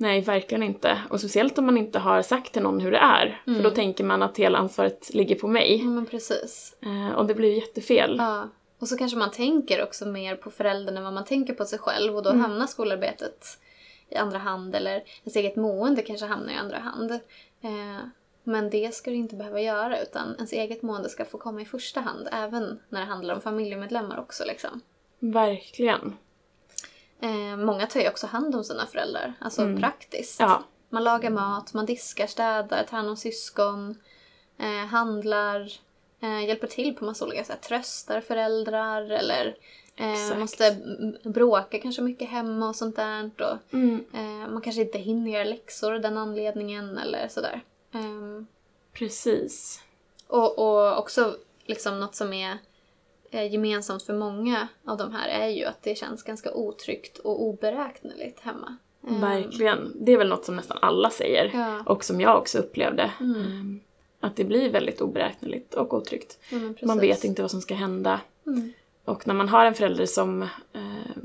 Nej, verkligen inte. Och speciellt om man inte har sagt till någon hur det är. Mm. För då tänker man att hela ansvaret ligger på mig. Ja men precis. Eh, och det blir jättefel. Ja. Och så kanske man tänker också mer på föräldern än vad man tänker på sig själv och då Mm. hamnar skolarbetet i andra hand eller ens eget mående kanske hamnar i andra hand. Eh, men det ska det inte behöva göra utan ens eget mående ska få komma i första hand även när det handlar om familjemedlemmar också liksom. Verkligen. Eh, många tar ju också hand om sina föräldrar, alltså Mm. praktiskt. Ja, Man lagar mat, man diskar, städar, tar hand om syskon, eh, handlar, eh, hjälper till på massa olika sätt. Tröstar föräldrar eller eh, måste bråka kanske mycket hemma och sånt där. Och, mm, eh, man kanske inte hinner göra läxor av den anledningen eller sådär. Ehm, precis. och, och också liksom något som är gemensamt för många av de här är ju att det känns ganska otryggt och oberäkneligt hemma. Ehm, Verkligen. Det är väl något som nästan alla säger. Ja, Och som jag också upplevde. Mm. Att det blir väldigt oberäkneligt och otryggt. men Man vet inte vad som ska hända. Mm. Och när man har en förälder som eh,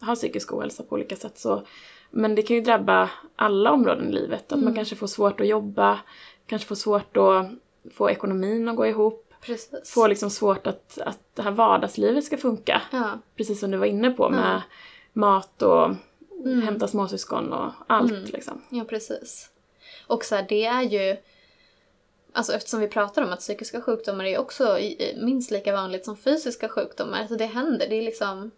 har psykisk ohälsa på olika sätt så men det kan ju drabba alla områden i livet. Att man Mm. kanske får svårt att jobba, kanske får svårt att få ekonomin att gå ihop, Precis. får liksom svårt att, att det här vardagslivet ska funka. Ja. Precis som du var inne på med Ja. mat och Mm. hämta småsyskon och allt Mm. liksom. Ja, precis. Och så här, det är ju... Alltså eftersom vi pratar om att psykiska sjukdomar är också minst lika vanligt som fysiska sjukdomar. Så det händer, det är liksom...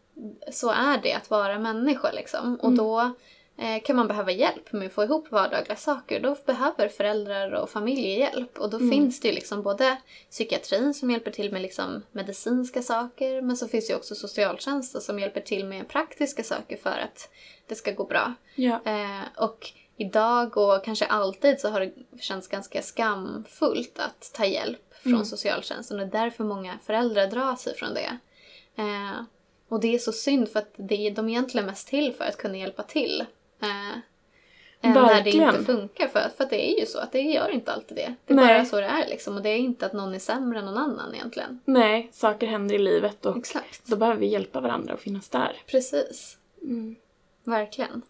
Så är det att vara människa liksom. Och Mm. då eh, kan man behöva hjälp med att få ihop vardagliga saker. Då behöver föräldrar och familj hjälp. Och då Mm. finns det ju liksom både psykiatrin som hjälper till med liksom medicinska saker. Men så finns det ju också socialtjänsten som hjälper till med praktiska saker för att det ska gå bra. Ja. Eh, och idag och kanske alltid så har det känts ganska skamfullt att ta hjälp från Mm. socialtjänsten och det är därför många föräldrar drar sig från det. Eh, och det är så synd för att det, de är egentligen mest till för att kunna hjälpa till. Eh, än när det inte funkar. För, för att det är ju så att det gör inte alltid det. Det är Nej. bara så det är liksom. Och det är inte att någon är sämre än någon annan egentligen. Nej, saker händer i livet och Exakt. då behöver vi hjälpa varandra och finnas där. Precis. Mm. Verkligen.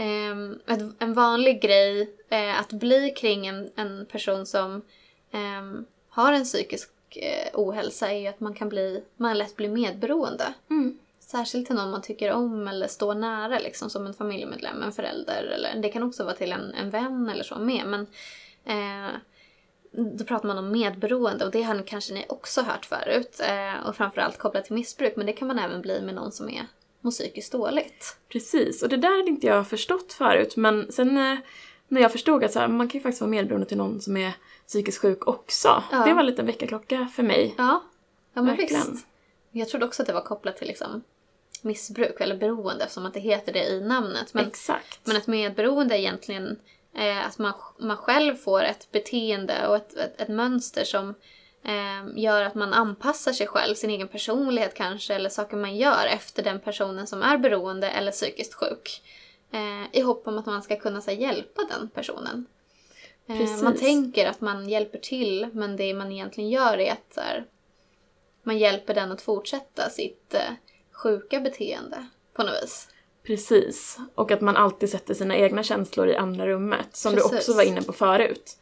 Ehm, en vanlig grej eh, att bli kring en, en person som ehm, har en psykisk eh, ohälsa är ju att man kan bli, man lätt blir medberoende. Mm. Särskilt till någon man tycker om eller står nära liksom som en familjemedlem, en förälder eller det kan också vara till en, en vän eller så med. Men eh, då pratar man om medberoende och det har ni- kanske ni också hört förut. Eh, och framförallt kopplat till missbruk men det kan man även bli med någon som är mår psykiskt dåligt. Precis, och det där hade inte jag förstått förut men sen eh, när jag förstod att så här, man kan ju faktiskt vara medberoende till någon som är psykiskt sjuk också. Ja. Det var en väckarklocka för mig. Ja, ja men Verkligen. visst. Jag trodde också att det var kopplat till liksom missbruk eller beroende eftersom att det heter det i namnet. Men, Exakt. men ett medberoende är egentligen eh, att man, man själv får ett beteende och ett, ett, ett mönster som eh, gör att man anpassar sig själv, sin egen personlighet kanske, eller saker man gör efter den personen som är beroende eller psykiskt sjuk. Eh, I hopp om att man ska kunna här, hjälpa den personen. Eh, man tänker att man hjälper till, men det man egentligen gör är att här, man hjälper den att fortsätta sitt eh, sjuka beteende på något vis. Precis. Och att man alltid sätter sina egna känslor i andra rummet. Som du Precis. också var inne på förut.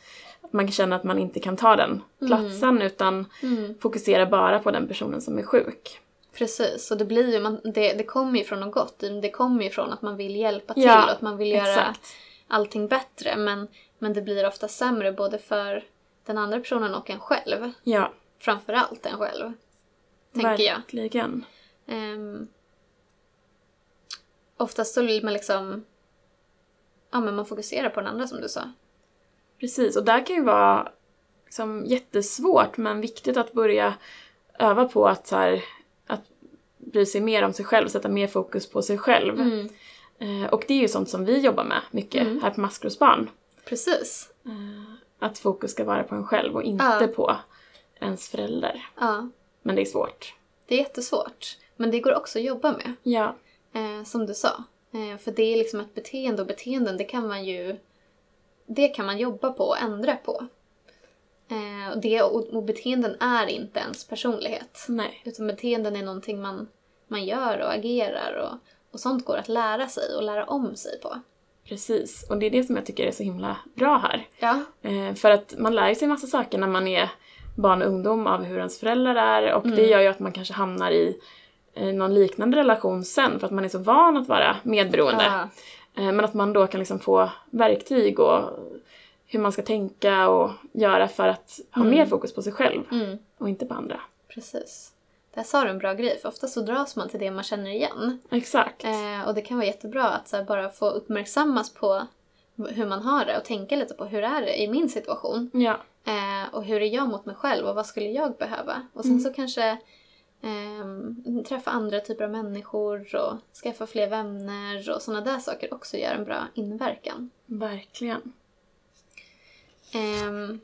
Man kan känna att man inte kan ta den platsen utan Mm. fokusera bara på den personen som är sjuk. Precis, och det blir ju, man, det, det kommer ju från något gott. Det kommer ju från att man vill hjälpa till Ja, och att man vill göra Exakt. allting bättre. Men, men det blir ofta sämre både för den andra personen och en själv. Ja, Framförallt en själv. Tänker jag. verkligen. Um, oftast så vill man liksom... Ja, men man fokuserar på den andra som du sa. Precis, och där kan ju vara liksom jättesvårt men viktigt att börja öva på att, så här, att bry sig mer om sig själv, sätta mer fokus på sig själv. Mm. Eh, och det är ju sånt som vi jobbar med mycket Mm. här på Maskrosbarn. Precis. Eh, att fokus ska vara på en själv och inte Ja. på ens förälder. Ja, Men det är svårt. det är jättesvårt. Men det går också att jobba med. Ja, Eh, som du sa. Eh, för det är liksom ett beteende och beteenden det kan man ju... Det kan man jobba på och ändra på. Eh, och, det, och, och beteenden är inte ens personlighet. nej. Utan beteenden är någonting man, man gör och agerar och, och sånt går att lära sig och lära om sig på. Precis. Och det är det som jag tycker är så himla bra här. Ja. Eh, för att man lär sig massa saker när man är barn och ungdom av hur ens föräldrar är och det Mm. gör ju att man kanske hamnar i någon liknande relation sen för att man är så van att vara medberoende. Ja. Eh, men att man då kan liksom få verktyg och hur man ska tänka och göra för att ha Mm. mer fokus på sig själv Mm, och inte på andra. precis. Där sa du en bra grej, för ofta så dras man till det man känner igen. Exakt. Eh, och det kan vara jättebra att så här, bara få uppmärksammas på hur man har det och tänka lite på hur är det i min situation. Ja, Eh, och hur är jag mot mig själv och vad skulle jag behöva? Och sen Mm. så kanske ehm, träffa andra typer av människor och skaffa fler vänner och sådana där saker också gör en bra inverkan. verkligen. Ehm,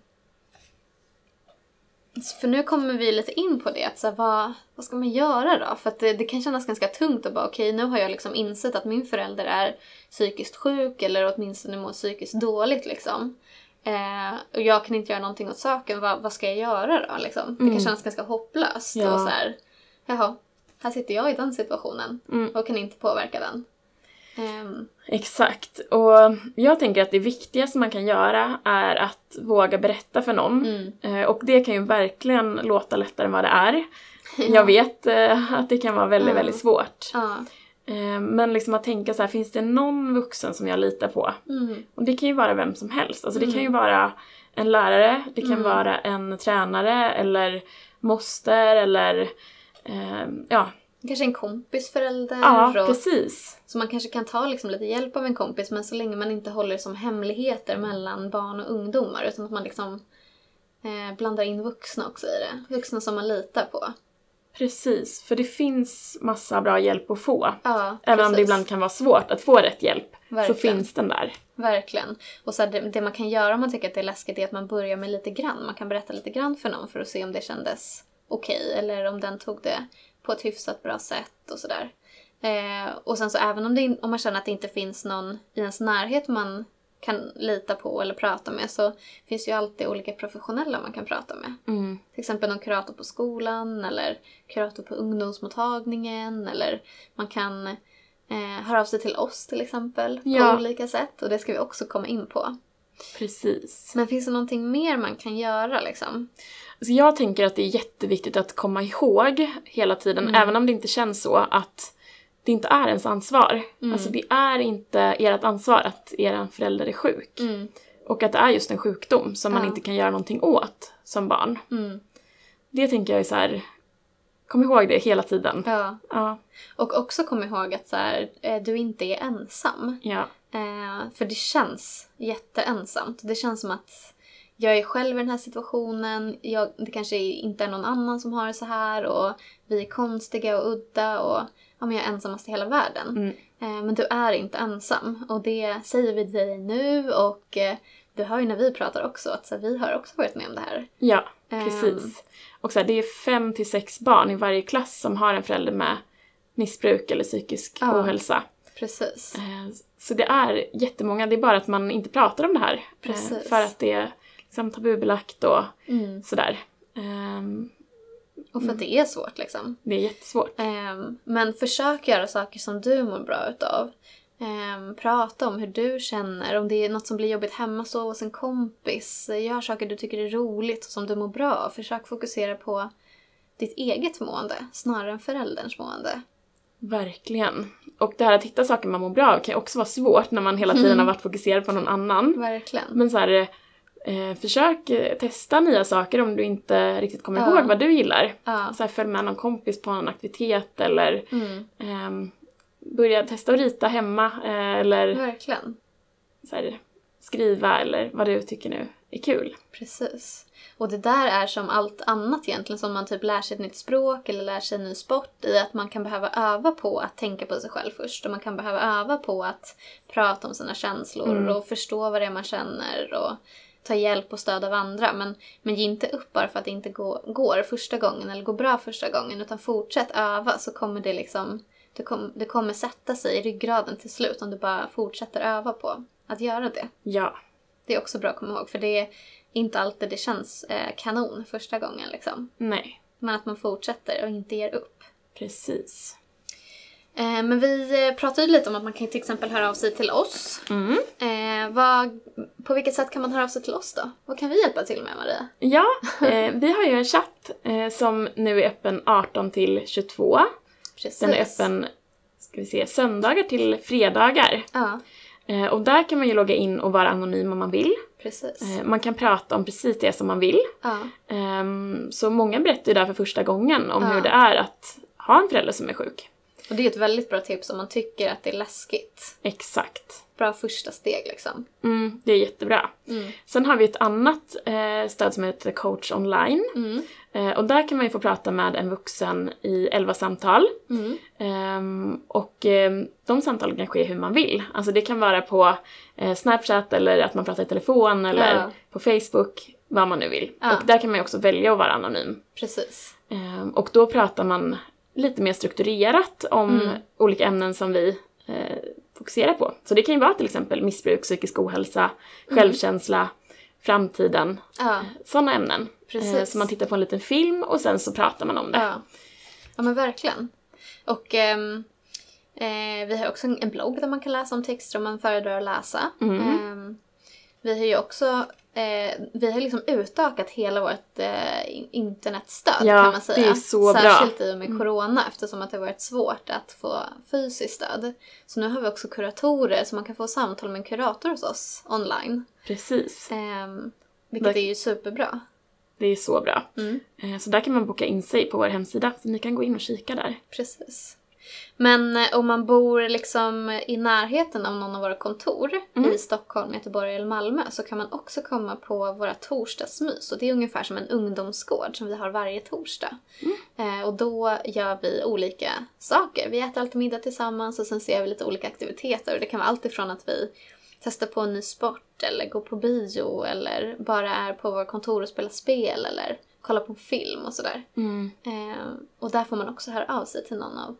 för nu kommer vi lite in på det, att så här, vad, vad ska man göra då? För att det, det kan kännas ganska tungt att bara okej, nu har jag liksom insett att min förälder är psykiskt sjuk eller åtminstone mår psykiskt dåligt liksom. Eh, och jag kan inte göra någonting åt saken, vad, vad ska jag göra då? Liksom? Det kan Mm. kännas ganska hopplöst Ja. och så här, jaha, här sitter jag i den situationen Mm. och kan inte påverka den. Ehm, Exakt. Och jag tänker att det viktigaste man kan göra är att våga berätta för någon. mm. Eh, Och det kan ju verkligen låta lättare än vad det är. Ja. Jag vet eh, att det kan vara väldigt, Ja. väldigt svårt. Ja. Eh, Men liksom att tänka så här, finns det någon vuxen som jag litar på? Mm. Och det kan ju vara vem som helst. Alltså det kan Mm. ju vara en lärare, det kan Mm. vara en tränare eller moster eller eh, ja, Kanske en kompis förälder. ja och, precis. Så man kanske kan ta liksom lite hjälp av en kompis men så länge man inte håller som hemligheter mellan barn och ungdomar utan att man liksom eh, blandar in vuxna också i det. Vuxna som man litar på. Precis, för det finns massa bra hjälp att få. Ja, Även om det precis. ibland kan vara svårt att få rätt hjälp så Verkligen. finns den där. Verkligen. Och så här, det, det man kan göra om man tycker att det är läskigt är att man börjar med lite grann. Man kan berätta lite grann för någon för att se om det kändes okej eller om den tog det på ett hyfsat bra sätt och sådär. Eh, och sen så även om, det, om man känner att det inte finns någon i ens närhet man kan lita på eller prata med så finns ju alltid olika professionella man kan prata med. Mm. Till exempel någon kurator på skolan eller kurator på ungdomsmottagningen eller man kan eh, höra av sig till oss till exempel Ja. på olika sätt och det ska vi också komma in på. Precis. Men finns det någonting mer man kan göra liksom? Så jag tänker att det är jätteviktigt att komma ihåg hela tiden, Mm. även om det inte känns så, att det inte är ens ansvar. Mm. Alltså det är inte ert ansvar att er förälder är sjuk. Mm. Och att det är just en sjukdom som man Ja. inte kan göra någonting åt som barn. Mm. Det tänker jag är så här. kom ihåg det hela tiden. Ja. Ja, Och också kom ihåg att så här, eh, du inte är ensam. ja, Eh, för det känns jätteensamt. Det känns som att jag är själv i den här situationen. Jag, det kanske inte är någon annan som har det så här och vi är konstiga och udda och ja, men jag är ensammast i hela världen. Mm. Eh, men du är inte ensam och det säger vi till dig nu och eh, du hör ju när vi pratar också att så här, vi har också varit med om det här. ja, Ehm, precis. Och så här, det är fem till sex barn i varje klass som har en förälder med missbruk eller psykisk Ja. ohälsa. Precis. Eh, Så det är jättemånga, det är bara att man inte pratar om det här. eh, Precis. För att det är liksom tabubelagt och Mm. sådär. Ehm, Och för att det är svårt liksom. Det är jättesvårt. Ehm, men försök göra saker som du mår bra utav. Ehm, prata om hur du känner. Om det är något som blir jobbigt hemma, sov hos en kompis. Gör saker du tycker är roligt och som du mår bra av. Försök fokusera på ditt eget mående snarare än förälderns mående. Verkligen. Och det här att hitta saker man mår bra av kan ju också vara svårt när man hela tiden Mm. har varit fokuserad på någon annan. Verkligen. Men så här, eh, försök eh, testa nya saker om du inte riktigt kommer Ja. ihåg vad du gillar. Ja. Så här, följ med någon kompis på en aktivitet eller Mm, ehm, börja testa att rita hemma eh, eller verkligen. så här, skriva eller vad du tycker nu är kul. Precis. Och det där är som allt annat egentligen, som man typ lär sig ett nytt språk eller lär sig en ny sport i, att man kan behöva öva på att tänka på sig själv först och man kan behöva öva på att prata om sina känslor Mm. och förstå vad det är man känner och ta hjälp och stöd av andra. Men, men ge inte upp bara för att det inte går, går första gången eller går bra första gången utan fortsätt öva så kommer det liksom det, kom, det kommer sätta sig i ryggraden till slut om du bara fortsätter öva på att göra det. Ja, Det är också bra att komma ihåg för det är inte alltid det känns eh, kanon första gången liksom. nej, Men att man fortsätter och inte ger upp. precis. Eh, men vi eh, pratade ju lite om att man kan till exempel höra av sig till oss. Mm. Eh, vad, på vilket sätt kan man höra av sig till oss då? Vad kan vi hjälpa till med Maria? Ja, eh, vi har ju en chatt eh, som nu är öppen 18 till 22. Precis. Den är öppen, ska vi se, söndagar till fredagar. Ja, Eh, och där kan man ju logga in och vara anonym om man vill. precis. Man kan prata om precis det som man vill. Ja, Ehm, så många berättar ju där för första gången om Ja. hur det är att ha en förälder som är sjuk. Och det är ett väldigt bra tips om man tycker att det är läskigt. Exakt. Bra första steg liksom. Mm, det är jättebra. Mm. Sen har vi ett annat eh, stöd som heter Coach Online. Mm. Eh, och där kan man ju få prata med en vuxen i 11 samtal. Ehm, och ehm, de samtalen kan ske hur man vill. Alltså det kan vara på eh, Snapchat eller att man pratar i telefon eller Ja. på Facebook, vad man nu vill. Ja. Och där kan man ju också välja att vara anonym. Precis. Ehm, och då pratar man lite mer strukturerat om Mm. olika ämnen som vi eh, fokuserar på. Så det kan ju vara till exempel missbruk, psykisk ohälsa, Mm. självkänsla, framtiden, Ja, sådana ämnen. Precis. Eh, så man tittar på en liten film och sen så pratar man om det. Ja, ja men verkligen. Och ehm, eh, vi har också en blogg där man kan läsa om texter om man föredrar att läsa. Mm. Ehm, vi har ju också eh, vi har liksom utökat hela vårt eh, in- internetstöd Ja, kan man säga. det är så bra. Särskilt i och med corona eftersom att det har varit svårt att få fysiskt stöd. Så nu har vi också kuratorer så man kan få samtal med en kurator hos oss online. Precis. Ehm, vilket Ver- är ju superbra. Det är så bra. Mm. Eh, Så där kan man boka in sig på vår hemsida, så ni kan gå in och kika där. Precis. Men eh, om man bor liksom i närheten av någon av våra kontor Mm. i Stockholm, Göteborg eller Malmö så kan man också komma på våra torsdagsmys. Och det är ungefär som en ungdomsgård som vi har varje torsdag. Mm. Eh, och då gör vi olika saker. Vi äter alltid middag tillsammans och sen ser vi lite olika aktiviteter. Och det kan vara allt ifrån att vi testar på en ny sport eller går på bio eller bara är på våra kontor och spelar spel eller kollar på en film och sådär. Mm. Eh, och där får man också höra av sig till någon av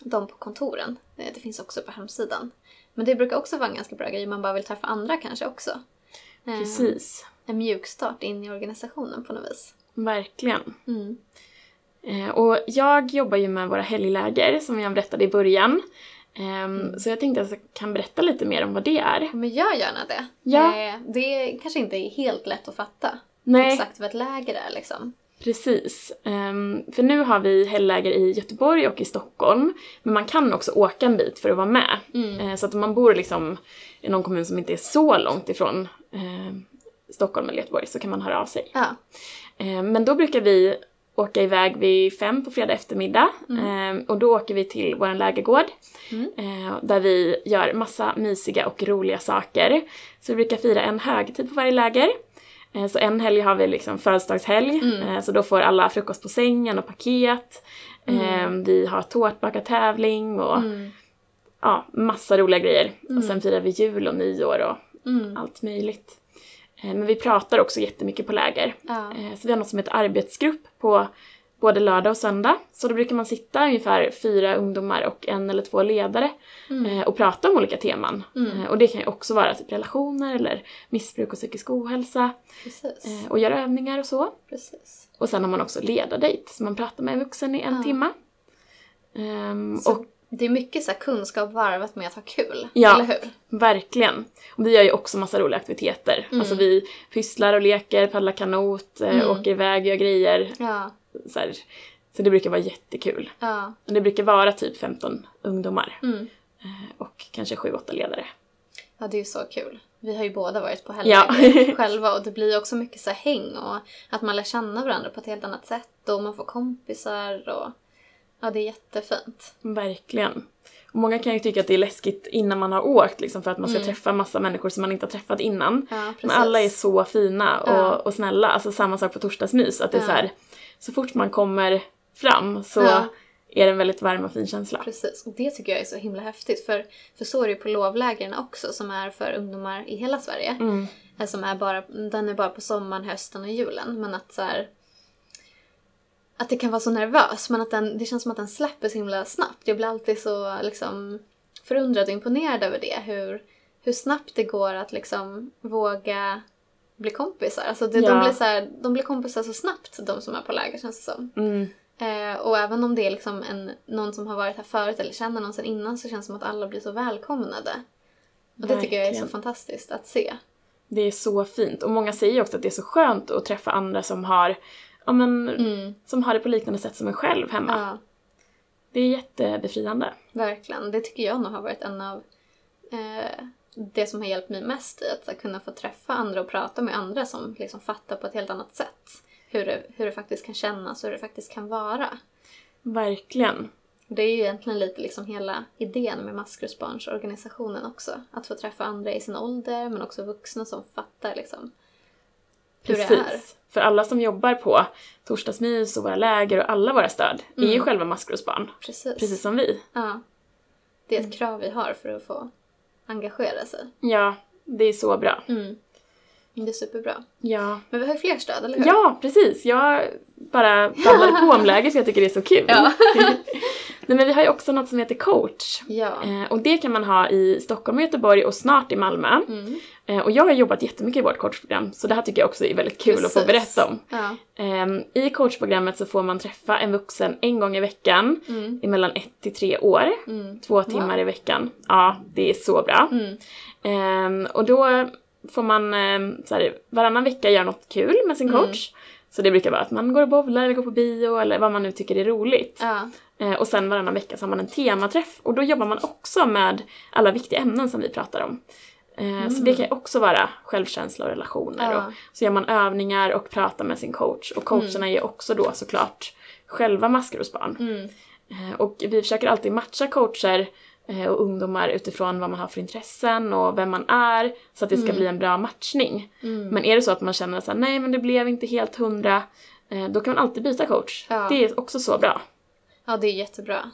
dem på kontoren. Eh, det finns också på hemsidan. Men det brukar också vara en ganska bra grej man bara vill träffa andra kanske också. Eh, Precis. En mjukstart in i organisationen på något vis. Verkligen. Mm. Eh, Och jag jobbar ju med våra helgläger som jag berättade i början. Ehm, Så jag tänkte att jag kan berätta lite mer om vad det är. Men gör gärna det. Ja. Det kanske inte är helt lätt att fatta Nej, exakt vad ett läger är liksom. Precis. Ehm, för nu har vi helgläger i Göteborg och i Stockholm. Men man kan också åka en bit för att vara med. Mm. Eh, Så att om man bor liksom i någon kommun som inte är så långt ifrån eh, Stockholm eller Göteborg så kan man höra av sig. Ja. Men då brukar vi åka iväg vid fem på fredag eftermiddag. Eh, Och då åker vi till vår lägergård. Mm. eh, Där vi gör massa mysiga och roliga saker. Så vi brukar fira en högtid på varje läger. Eh, Så en helg har vi liksom födelsedagshelg. Mm. Eh, Så då får alla frukost på sängen och paket. Eh, Vi har tårtbakartävling och Mm. ja, massa roliga grejer. Och sen firar vi jul och nyår och Mm. allt möjligt. Eh, Men vi pratar också jättemycket på läger. Ja. Så vi har något som heter arbetsgrupp på både lördag och söndag. Så då brukar man sitta ungefär fyra ungdomar och en eller två ledare eh, och prata om olika teman. Mm. Eh, och det kan ju också vara typ relationer eller missbruk och psykisk ohälsa Precis. eh, och göra övningar och så. Precis. Och sen har man också ledardejt, så man pratar med en vuxen i en Ja. timme. Ehm, Så och det är mycket så här kunskap varvat med att ha kul. Ja. Eller hur? Verkligen. Och vi gör ju också massa roliga aktiviteter. Mm. Alltså vi pysslar och leker, paddlar kanot, Mm. åker iväg, gör grejer. Ja. Så, här. så det brukar vara jättekul. Ja. Och Det brukar vara typ 15 ungdomar Mm. eh, och kanske 7-8 ledare. Ja, det är ju så kul. Vi har ju båda varit på Ja. helgläger själva och det blir också mycket så häng och att man lär känna varandra på ett helt annat sätt och man får kompisar och ja, det är jättefint. Verkligen. Och många kan ju tycka att det är läskigt innan man har åkt liksom, för att man ska Mm. träffa massa människor som man inte har träffat innan. Ja. Men alla är så fina och, Ja. och snälla. Alltså samma sak på torsdagsmys. Att det är Ja. så här, så fort man kommer fram så Ja. är det en väldigt varm och fin känsla. Precis, och det tycker jag är så himla häftigt för, för så är det ju på lovlägren också som är för ungdomar i hela Sverige. Mm. Eh, Som är bara, den är bara på sommaren, hösten och julen. Men att så här, Att det kan vara så nervös men att den, det känns som att den släpper så himla snabbt. Jag blir alltid så liksom förundrad och imponerad över det. Hur, hur snabbt det går att liksom våga bli kompisar. Alltså det, de, Ja. blir så här, de blir kompisar så snabbt de som är på läger känns det som. Mm. Eh, och även om det är liksom en, någon som har varit här förut eller känner någon sedan innan så känns det som att alla blir så välkomnade. Och det tycker jag är så Verkligen. fantastiskt att se. Det är så fint. Och många säger också att det är så skönt att träffa andra som har, ja, men, Mm. som har det på liknande sätt som en själv hemma. Ja, Det är jättebefriande. verkligen. Det tycker jag nog har varit en av eh, det som har hjälpt mig mest i att kunna få träffa andra och prata med andra som liksom fattar på ett helt annat sätt. Hur det, hur det faktiskt kan kännas och hur det faktiskt kan vara. Verkligen. Det är ju egentligen lite liksom hela idén med maskrosbarnsorganisationen också. Att få träffa andra i sin ålder men också vuxna som fattar liksom hur det är. Precis. För alla som jobbar på torsdagsmys och våra läger och alla våra stöd är ju Mm. själva maskrosbarn. Precis. Precis som vi. Ja. Det är ett krav vi har för att få engagera sig. Ja, det är så bra. Mm. Det är superbra. Ja. Men vi har ju fler stöd, eller hur? Ja, precis. Jag bara babblade på om läger för jag tycker det är så kul. Ja. Nej, men vi har ju också något som heter coach. Ja. Eh, och det kan man ha i Stockholm och Göteborg och snart i Malmö. Mm. Eh, och jag har jobbat jättemycket i vårt coachprogram så det här tycker jag också är väldigt kul att få Precis. berätta om. Ja. Ehm, I coachprogrammet så får man träffa en vuxen en gång i veckan Mm. i mellan ett till tre år. Mm. Två timmar i veckan. Ja, det är så bra. Mm. Ehm, och då får man um, så här, varannan vecka göra något kul med sin Mm. coach. Så det brukar vara att man går och bowlar eller går på bio eller vad man nu tycker är roligt. Ja. Och sen varannan vecka så har man en tematräff och då jobbar man också med alla viktiga ämnen som vi pratar om. Eh, Så det kan ju också vara självkänsla och relationer. Mm. Ja. Och så gör man övningar och pratar med sin coach. Och coacherna är ju också då såklart själva maskrosbarn. Mm. Eh, Och vi försöker alltid matcha coacher eh, och ungdomar utifrån vad man har för intressen och vem man är så att det ska bli en bra matchning. Mm. Men är det så att man känner här, nej men det blev inte helt hundra, då kan man alltid byta coach. Ja. Det är också så bra. ja, det är jättebra.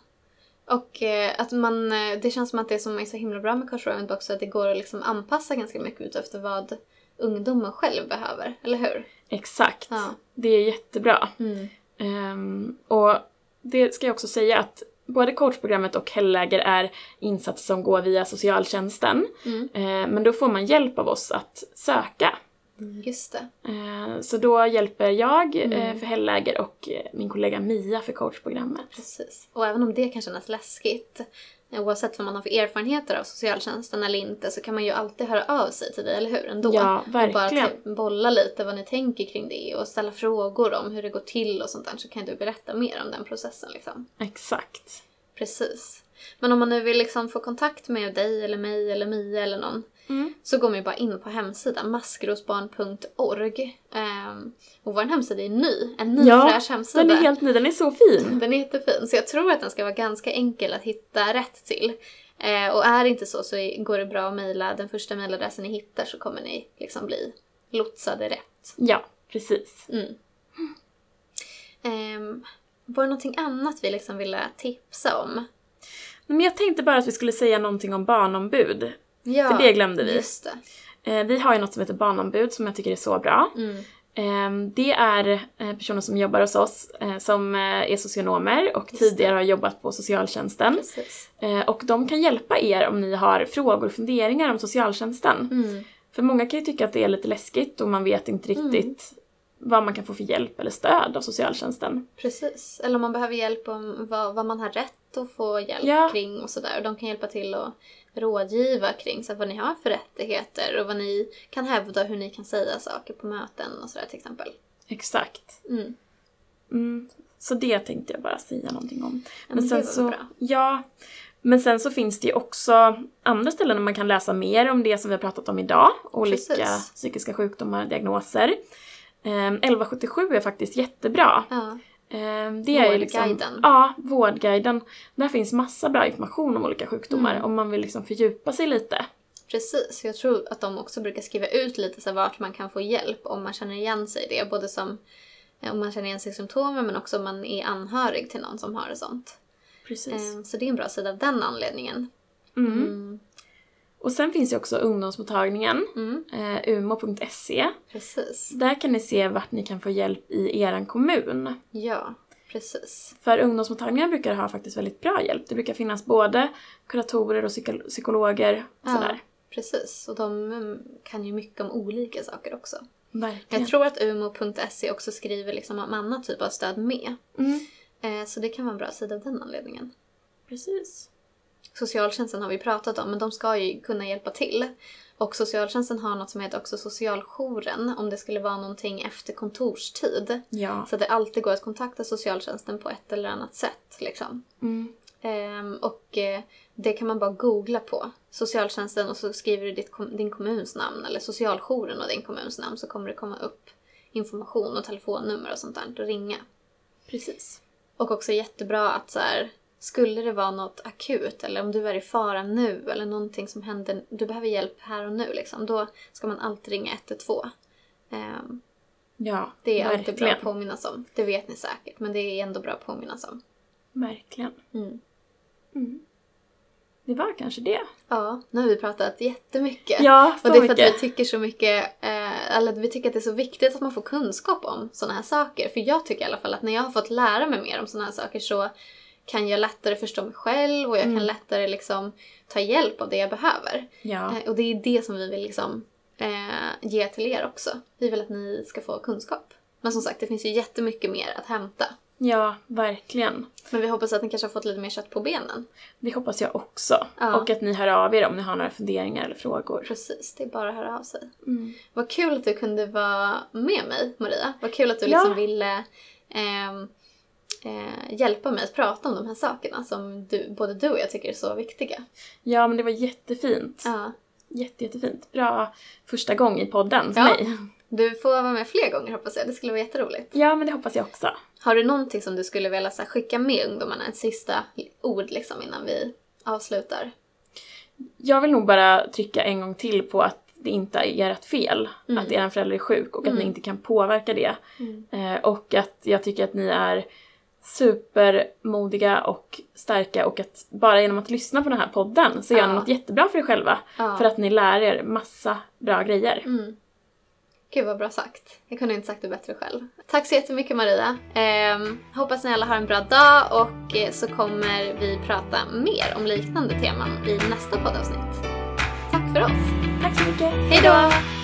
Och eh, att man, eh, det känns som att det som är så himla bra med Rowan också att det går att liksom anpassa ganska mycket ut efter vad ungdomen själv behöver, eller hur? Exakt. Ja. Det är jättebra. Mm. Ehm, och det ska jag också säga att både coachprogrammet och helgläger är insatser som går via socialtjänsten. Mm. Eh, men då får man hjälp av oss att söka. Just det. Eh, så då hjälper jag Mm. eh, för helgläger och eh, min kollega Mia för coachprogrammet. Precis. Och även om det kan kännas läskigt, oavsett vad man har för erfarenheter av socialtjänsten eller inte, så kan man ju alltid höra av sig till dig, eller hur? Ändå. Ja, Och bara verkligen. typ bolla lite vad ni tänker kring det och ställa frågor om hur det går till och sånt där, så kan du berätta mer om den processen liksom. Exakt. Precis. Men om man nu vill liksom få kontakt med dig eller mig eller Mia eller någon Mm. så går man ju bara in på hemsidan maskrosbarn.org. Ehm, och vår hemsida är ny, en ny Ja, fräsch hemsida. Den är helt ny, den är så fin. Den är jättefin, så jag tror att den ska vara ganska enkel att hitta rätt till. Eh, och är det inte så så går det bra att mejla den första mejladressen ni hittar så kommer ni liksom bli lotsade rätt. Ja, precis. Mm. Ehm, var det någonting annat vi liksom ville tipsa om? Men jag tänkte bara att vi skulle säga någonting om barnombud. Ja, För det glömde vi. Just det. Eh, vi har ju något som heter barnombud som jag tycker är så bra. Mm. Ehm, Det är eh, personer som jobbar hos oss eh, som är socionomer och tidigare har jobbat på socialtjänsten. Precis. Och de kan hjälpa er om ni har frågor och funderingar om socialtjänsten. Mm. För många kan ju tycka att det är lite läskigt och man vet inte Mm. riktigt vad man kan få för hjälp eller stöd av socialtjänsten. Precis. Eller om man behöver hjälp om vad, vad man har rätt att få hjälp Ja. kring och sådär. Och de kan hjälpa till att rådgiva kring så här, vad ni har för rättigheter och vad ni kan hävda, hur ni kan säga saker på möten och sådär till exempel. Exakt. Mm. Mm. Så det tänkte jag bara säga någonting om. Men det var så, bra. Ja. Men sen så finns det ju också andra ställen där man kan läsa mer om det som vi har pratat om idag. Olika Precis. psykiska sjukdomar, diagnoser. Um, 1177 är faktiskt jättebra. Ja. Ehm, det är liksom, Vårdguiden. Ja, Vårdguiden. Där finns massa bra information om olika sjukdomar Mm. om man vill liksom fördjupa sig lite. Precis, jag tror att de också brukar skriva ut lite så vart man kan få hjälp om man känner igen sig i det. Både som eh, om man känner igen sig i symptomen men också om man är anhörig till någon som har sånt. Precis. Eh, Så det är en bra sida av den anledningen. Mm. Mm. Och sen finns ju också ungdomsmottagningen, Mm. eh, umo.se. Precis. Där kan ni se vart ni kan få hjälp i eran kommun. Ja, precis. För ungdomsmottagningar brukar ha faktiskt väldigt bra hjälp. Det brukar finnas både kuratorer och psyko- psykologer och Ja. sådär. Precis, och de mm, kan ju mycket om olika saker också. Verkligen. Jag tror att umo.se också skriver liksom om annan typ av stöd med. Mm. Eh, Så det kan vara en bra sida av den anledningen. Precis. Socialtjänsten har vi pratat om, men de ska ju kunna hjälpa till. Och socialtjänsten har något som heter också socialjouren, om det skulle vara någonting efter kontorstid. Ja. Så att det alltid går att kontakta socialtjänsten på ett eller annat sätt. Liksom. Mm. Ehm, och eh, det kan man bara googla på. Socialtjänsten och så skriver du ditt, din kommuns namn eller socialjouren och din kommuns namn så kommer det komma upp information och telefonnummer och sånt där att ringa. Precis. Och också jättebra att så här, skulle det vara något akut eller om du är i fara nu eller någonting som händer, du behöver hjälp här och nu liksom, då ska man alltid ringa 112. Ehm, Ja, det är alltid bra verkligen. att påminnas om. Det vet ni säkert, men det är ändå bra att påminnas om. Verkligen. Mm. Mm. Det var kanske det. Ja, nu har vi pratat jättemycket. Ja, så Och det är för att mycket. vi tycker så mycket, eh, eller vi tycker att det är så viktigt att man får kunskap om sådana här saker. För jag tycker i alla fall att när jag har fått lära mig mer om sådana här saker så kan jag lättare förstå mig själv och jag Mm. kan lättare liksom ta hjälp av det jag behöver. Ja, Eh, och det är det som vi vill liksom eh, ge till er också. Vi vill att ni ska få kunskap. Men som sagt, det finns ju jättemycket mer att hämta. ja, verkligen. Men vi hoppas att ni kanske har fått lite mer kött på benen. Det hoppas jag också. Ja. Och att ni hör av er om ni har några funderingar eller frågor. Precis, det är bara att höra av sig. Mm. Vad kul att du kunde vara med mig, Maria. Vad kul att du Ja. liksom ville ehm, eh, hjälpa mig att prata om de här sakerna som du, både du och jag tycker är så viktiga. Ja, men det var jättefint. Ja. Jätte, jättefint. Bra första gång i podden för Ja. mig. Du får vara med fler gånger hoppas jag. Det skulle vara jätteroligt. Ja, men det hoppas jag också. Har du någonting som du skulle vilja här, skicka med ungdomarna? Ett sista ord liksom innan vi avslutar? Jag vill nog bara trycka en gång till på att det inte är ert fel Mm. att er förälder är sjuk och att Mm. ni inte kan påverka det. Mm. Eh, och att jag tycker att ni är supermodiga och starka och att bara genom att lyssna på den här podden så gör Ja. ni något jättebra för er själva. Ja. För att ni lär er massa bra grejer. Mm. Gud vad bra sagt. Jag kunde inte sagt det bättre själv. Tack så jättemycket Maria. Ehm, hoppas ni alla har en bra dag och eh, så kommer vi prata mer om liknande teman i nästa poddavsnitt. Tack för oss. Tack så mycket! Hej då!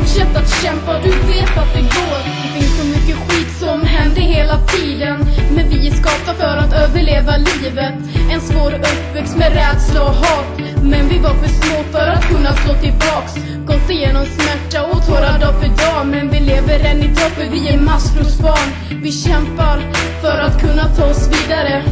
Fortsätt att kämpa, du vet att det går. Det finns så mycket skit som händer hela tiden. Men vi är skapta för att överleva livet. En svår uppväxt med rädsla och hat. Men vi var för små för att kunna slå tillbaks. Gått igenom smärta och tårar dag för dag. Men vi lever än idag för vi är maskrosbarn Vi kämpar för att kunna ta oss vidare.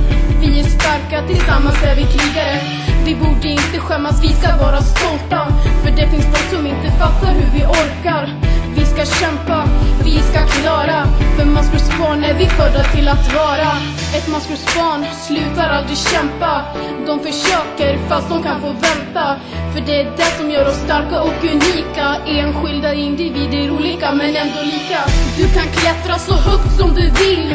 Vi är starka, tillsammans är vi krigare. Vi borde inte skämmas, vi ska vara stolta. För det finns folk som inte fattar hur vi orkar. Vi ska kämpa, vi ska klara. För maskrosbarn är vi födda till att vara. Ett maskrosbarn slutar aldrig kämpa. De försöker fast de kan få vänta. För det är det som gör oss starka och unika. Enskilda individer olika men ändå lika. Du kan klättra så högt som du vill.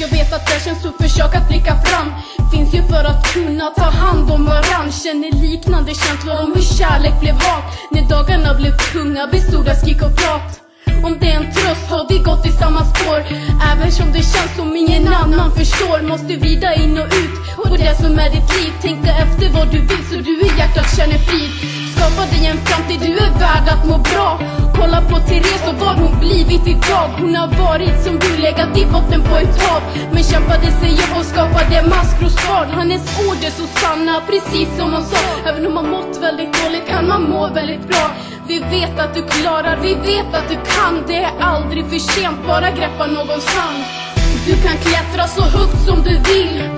Jag vet att det känns tufft, försök att blicka fram. Finns ju för att kunna ta hand om varann. Känner liknande känslor om hur kärlek blev hat. När dagarna blev tunga bestod av skrik och prat. Om det är en tröst har vi gått i samma spår. Även som det känns som ingen annan förstår Måste vrida in och ut. På det som är ditt liv Tänka efter vad du vill så du i hjärtat känner frid. Skapa dig en framtid, du är värd att må bra. Kolla på Therese och vad hon blivit idag. Hon har varit som du, legat i botten på ett hav. Men kämpade sig upp och skapade maskrosbarn Hennes ord är så sanna, precis som hon sa. Även om man mått väldigt dåligt kan man må väldigt bra. Vi vet att du klarar, vi vet att du kan. Det är aldrig för sent, bara greppa någons hand. Du kan klättra så högt som du vill.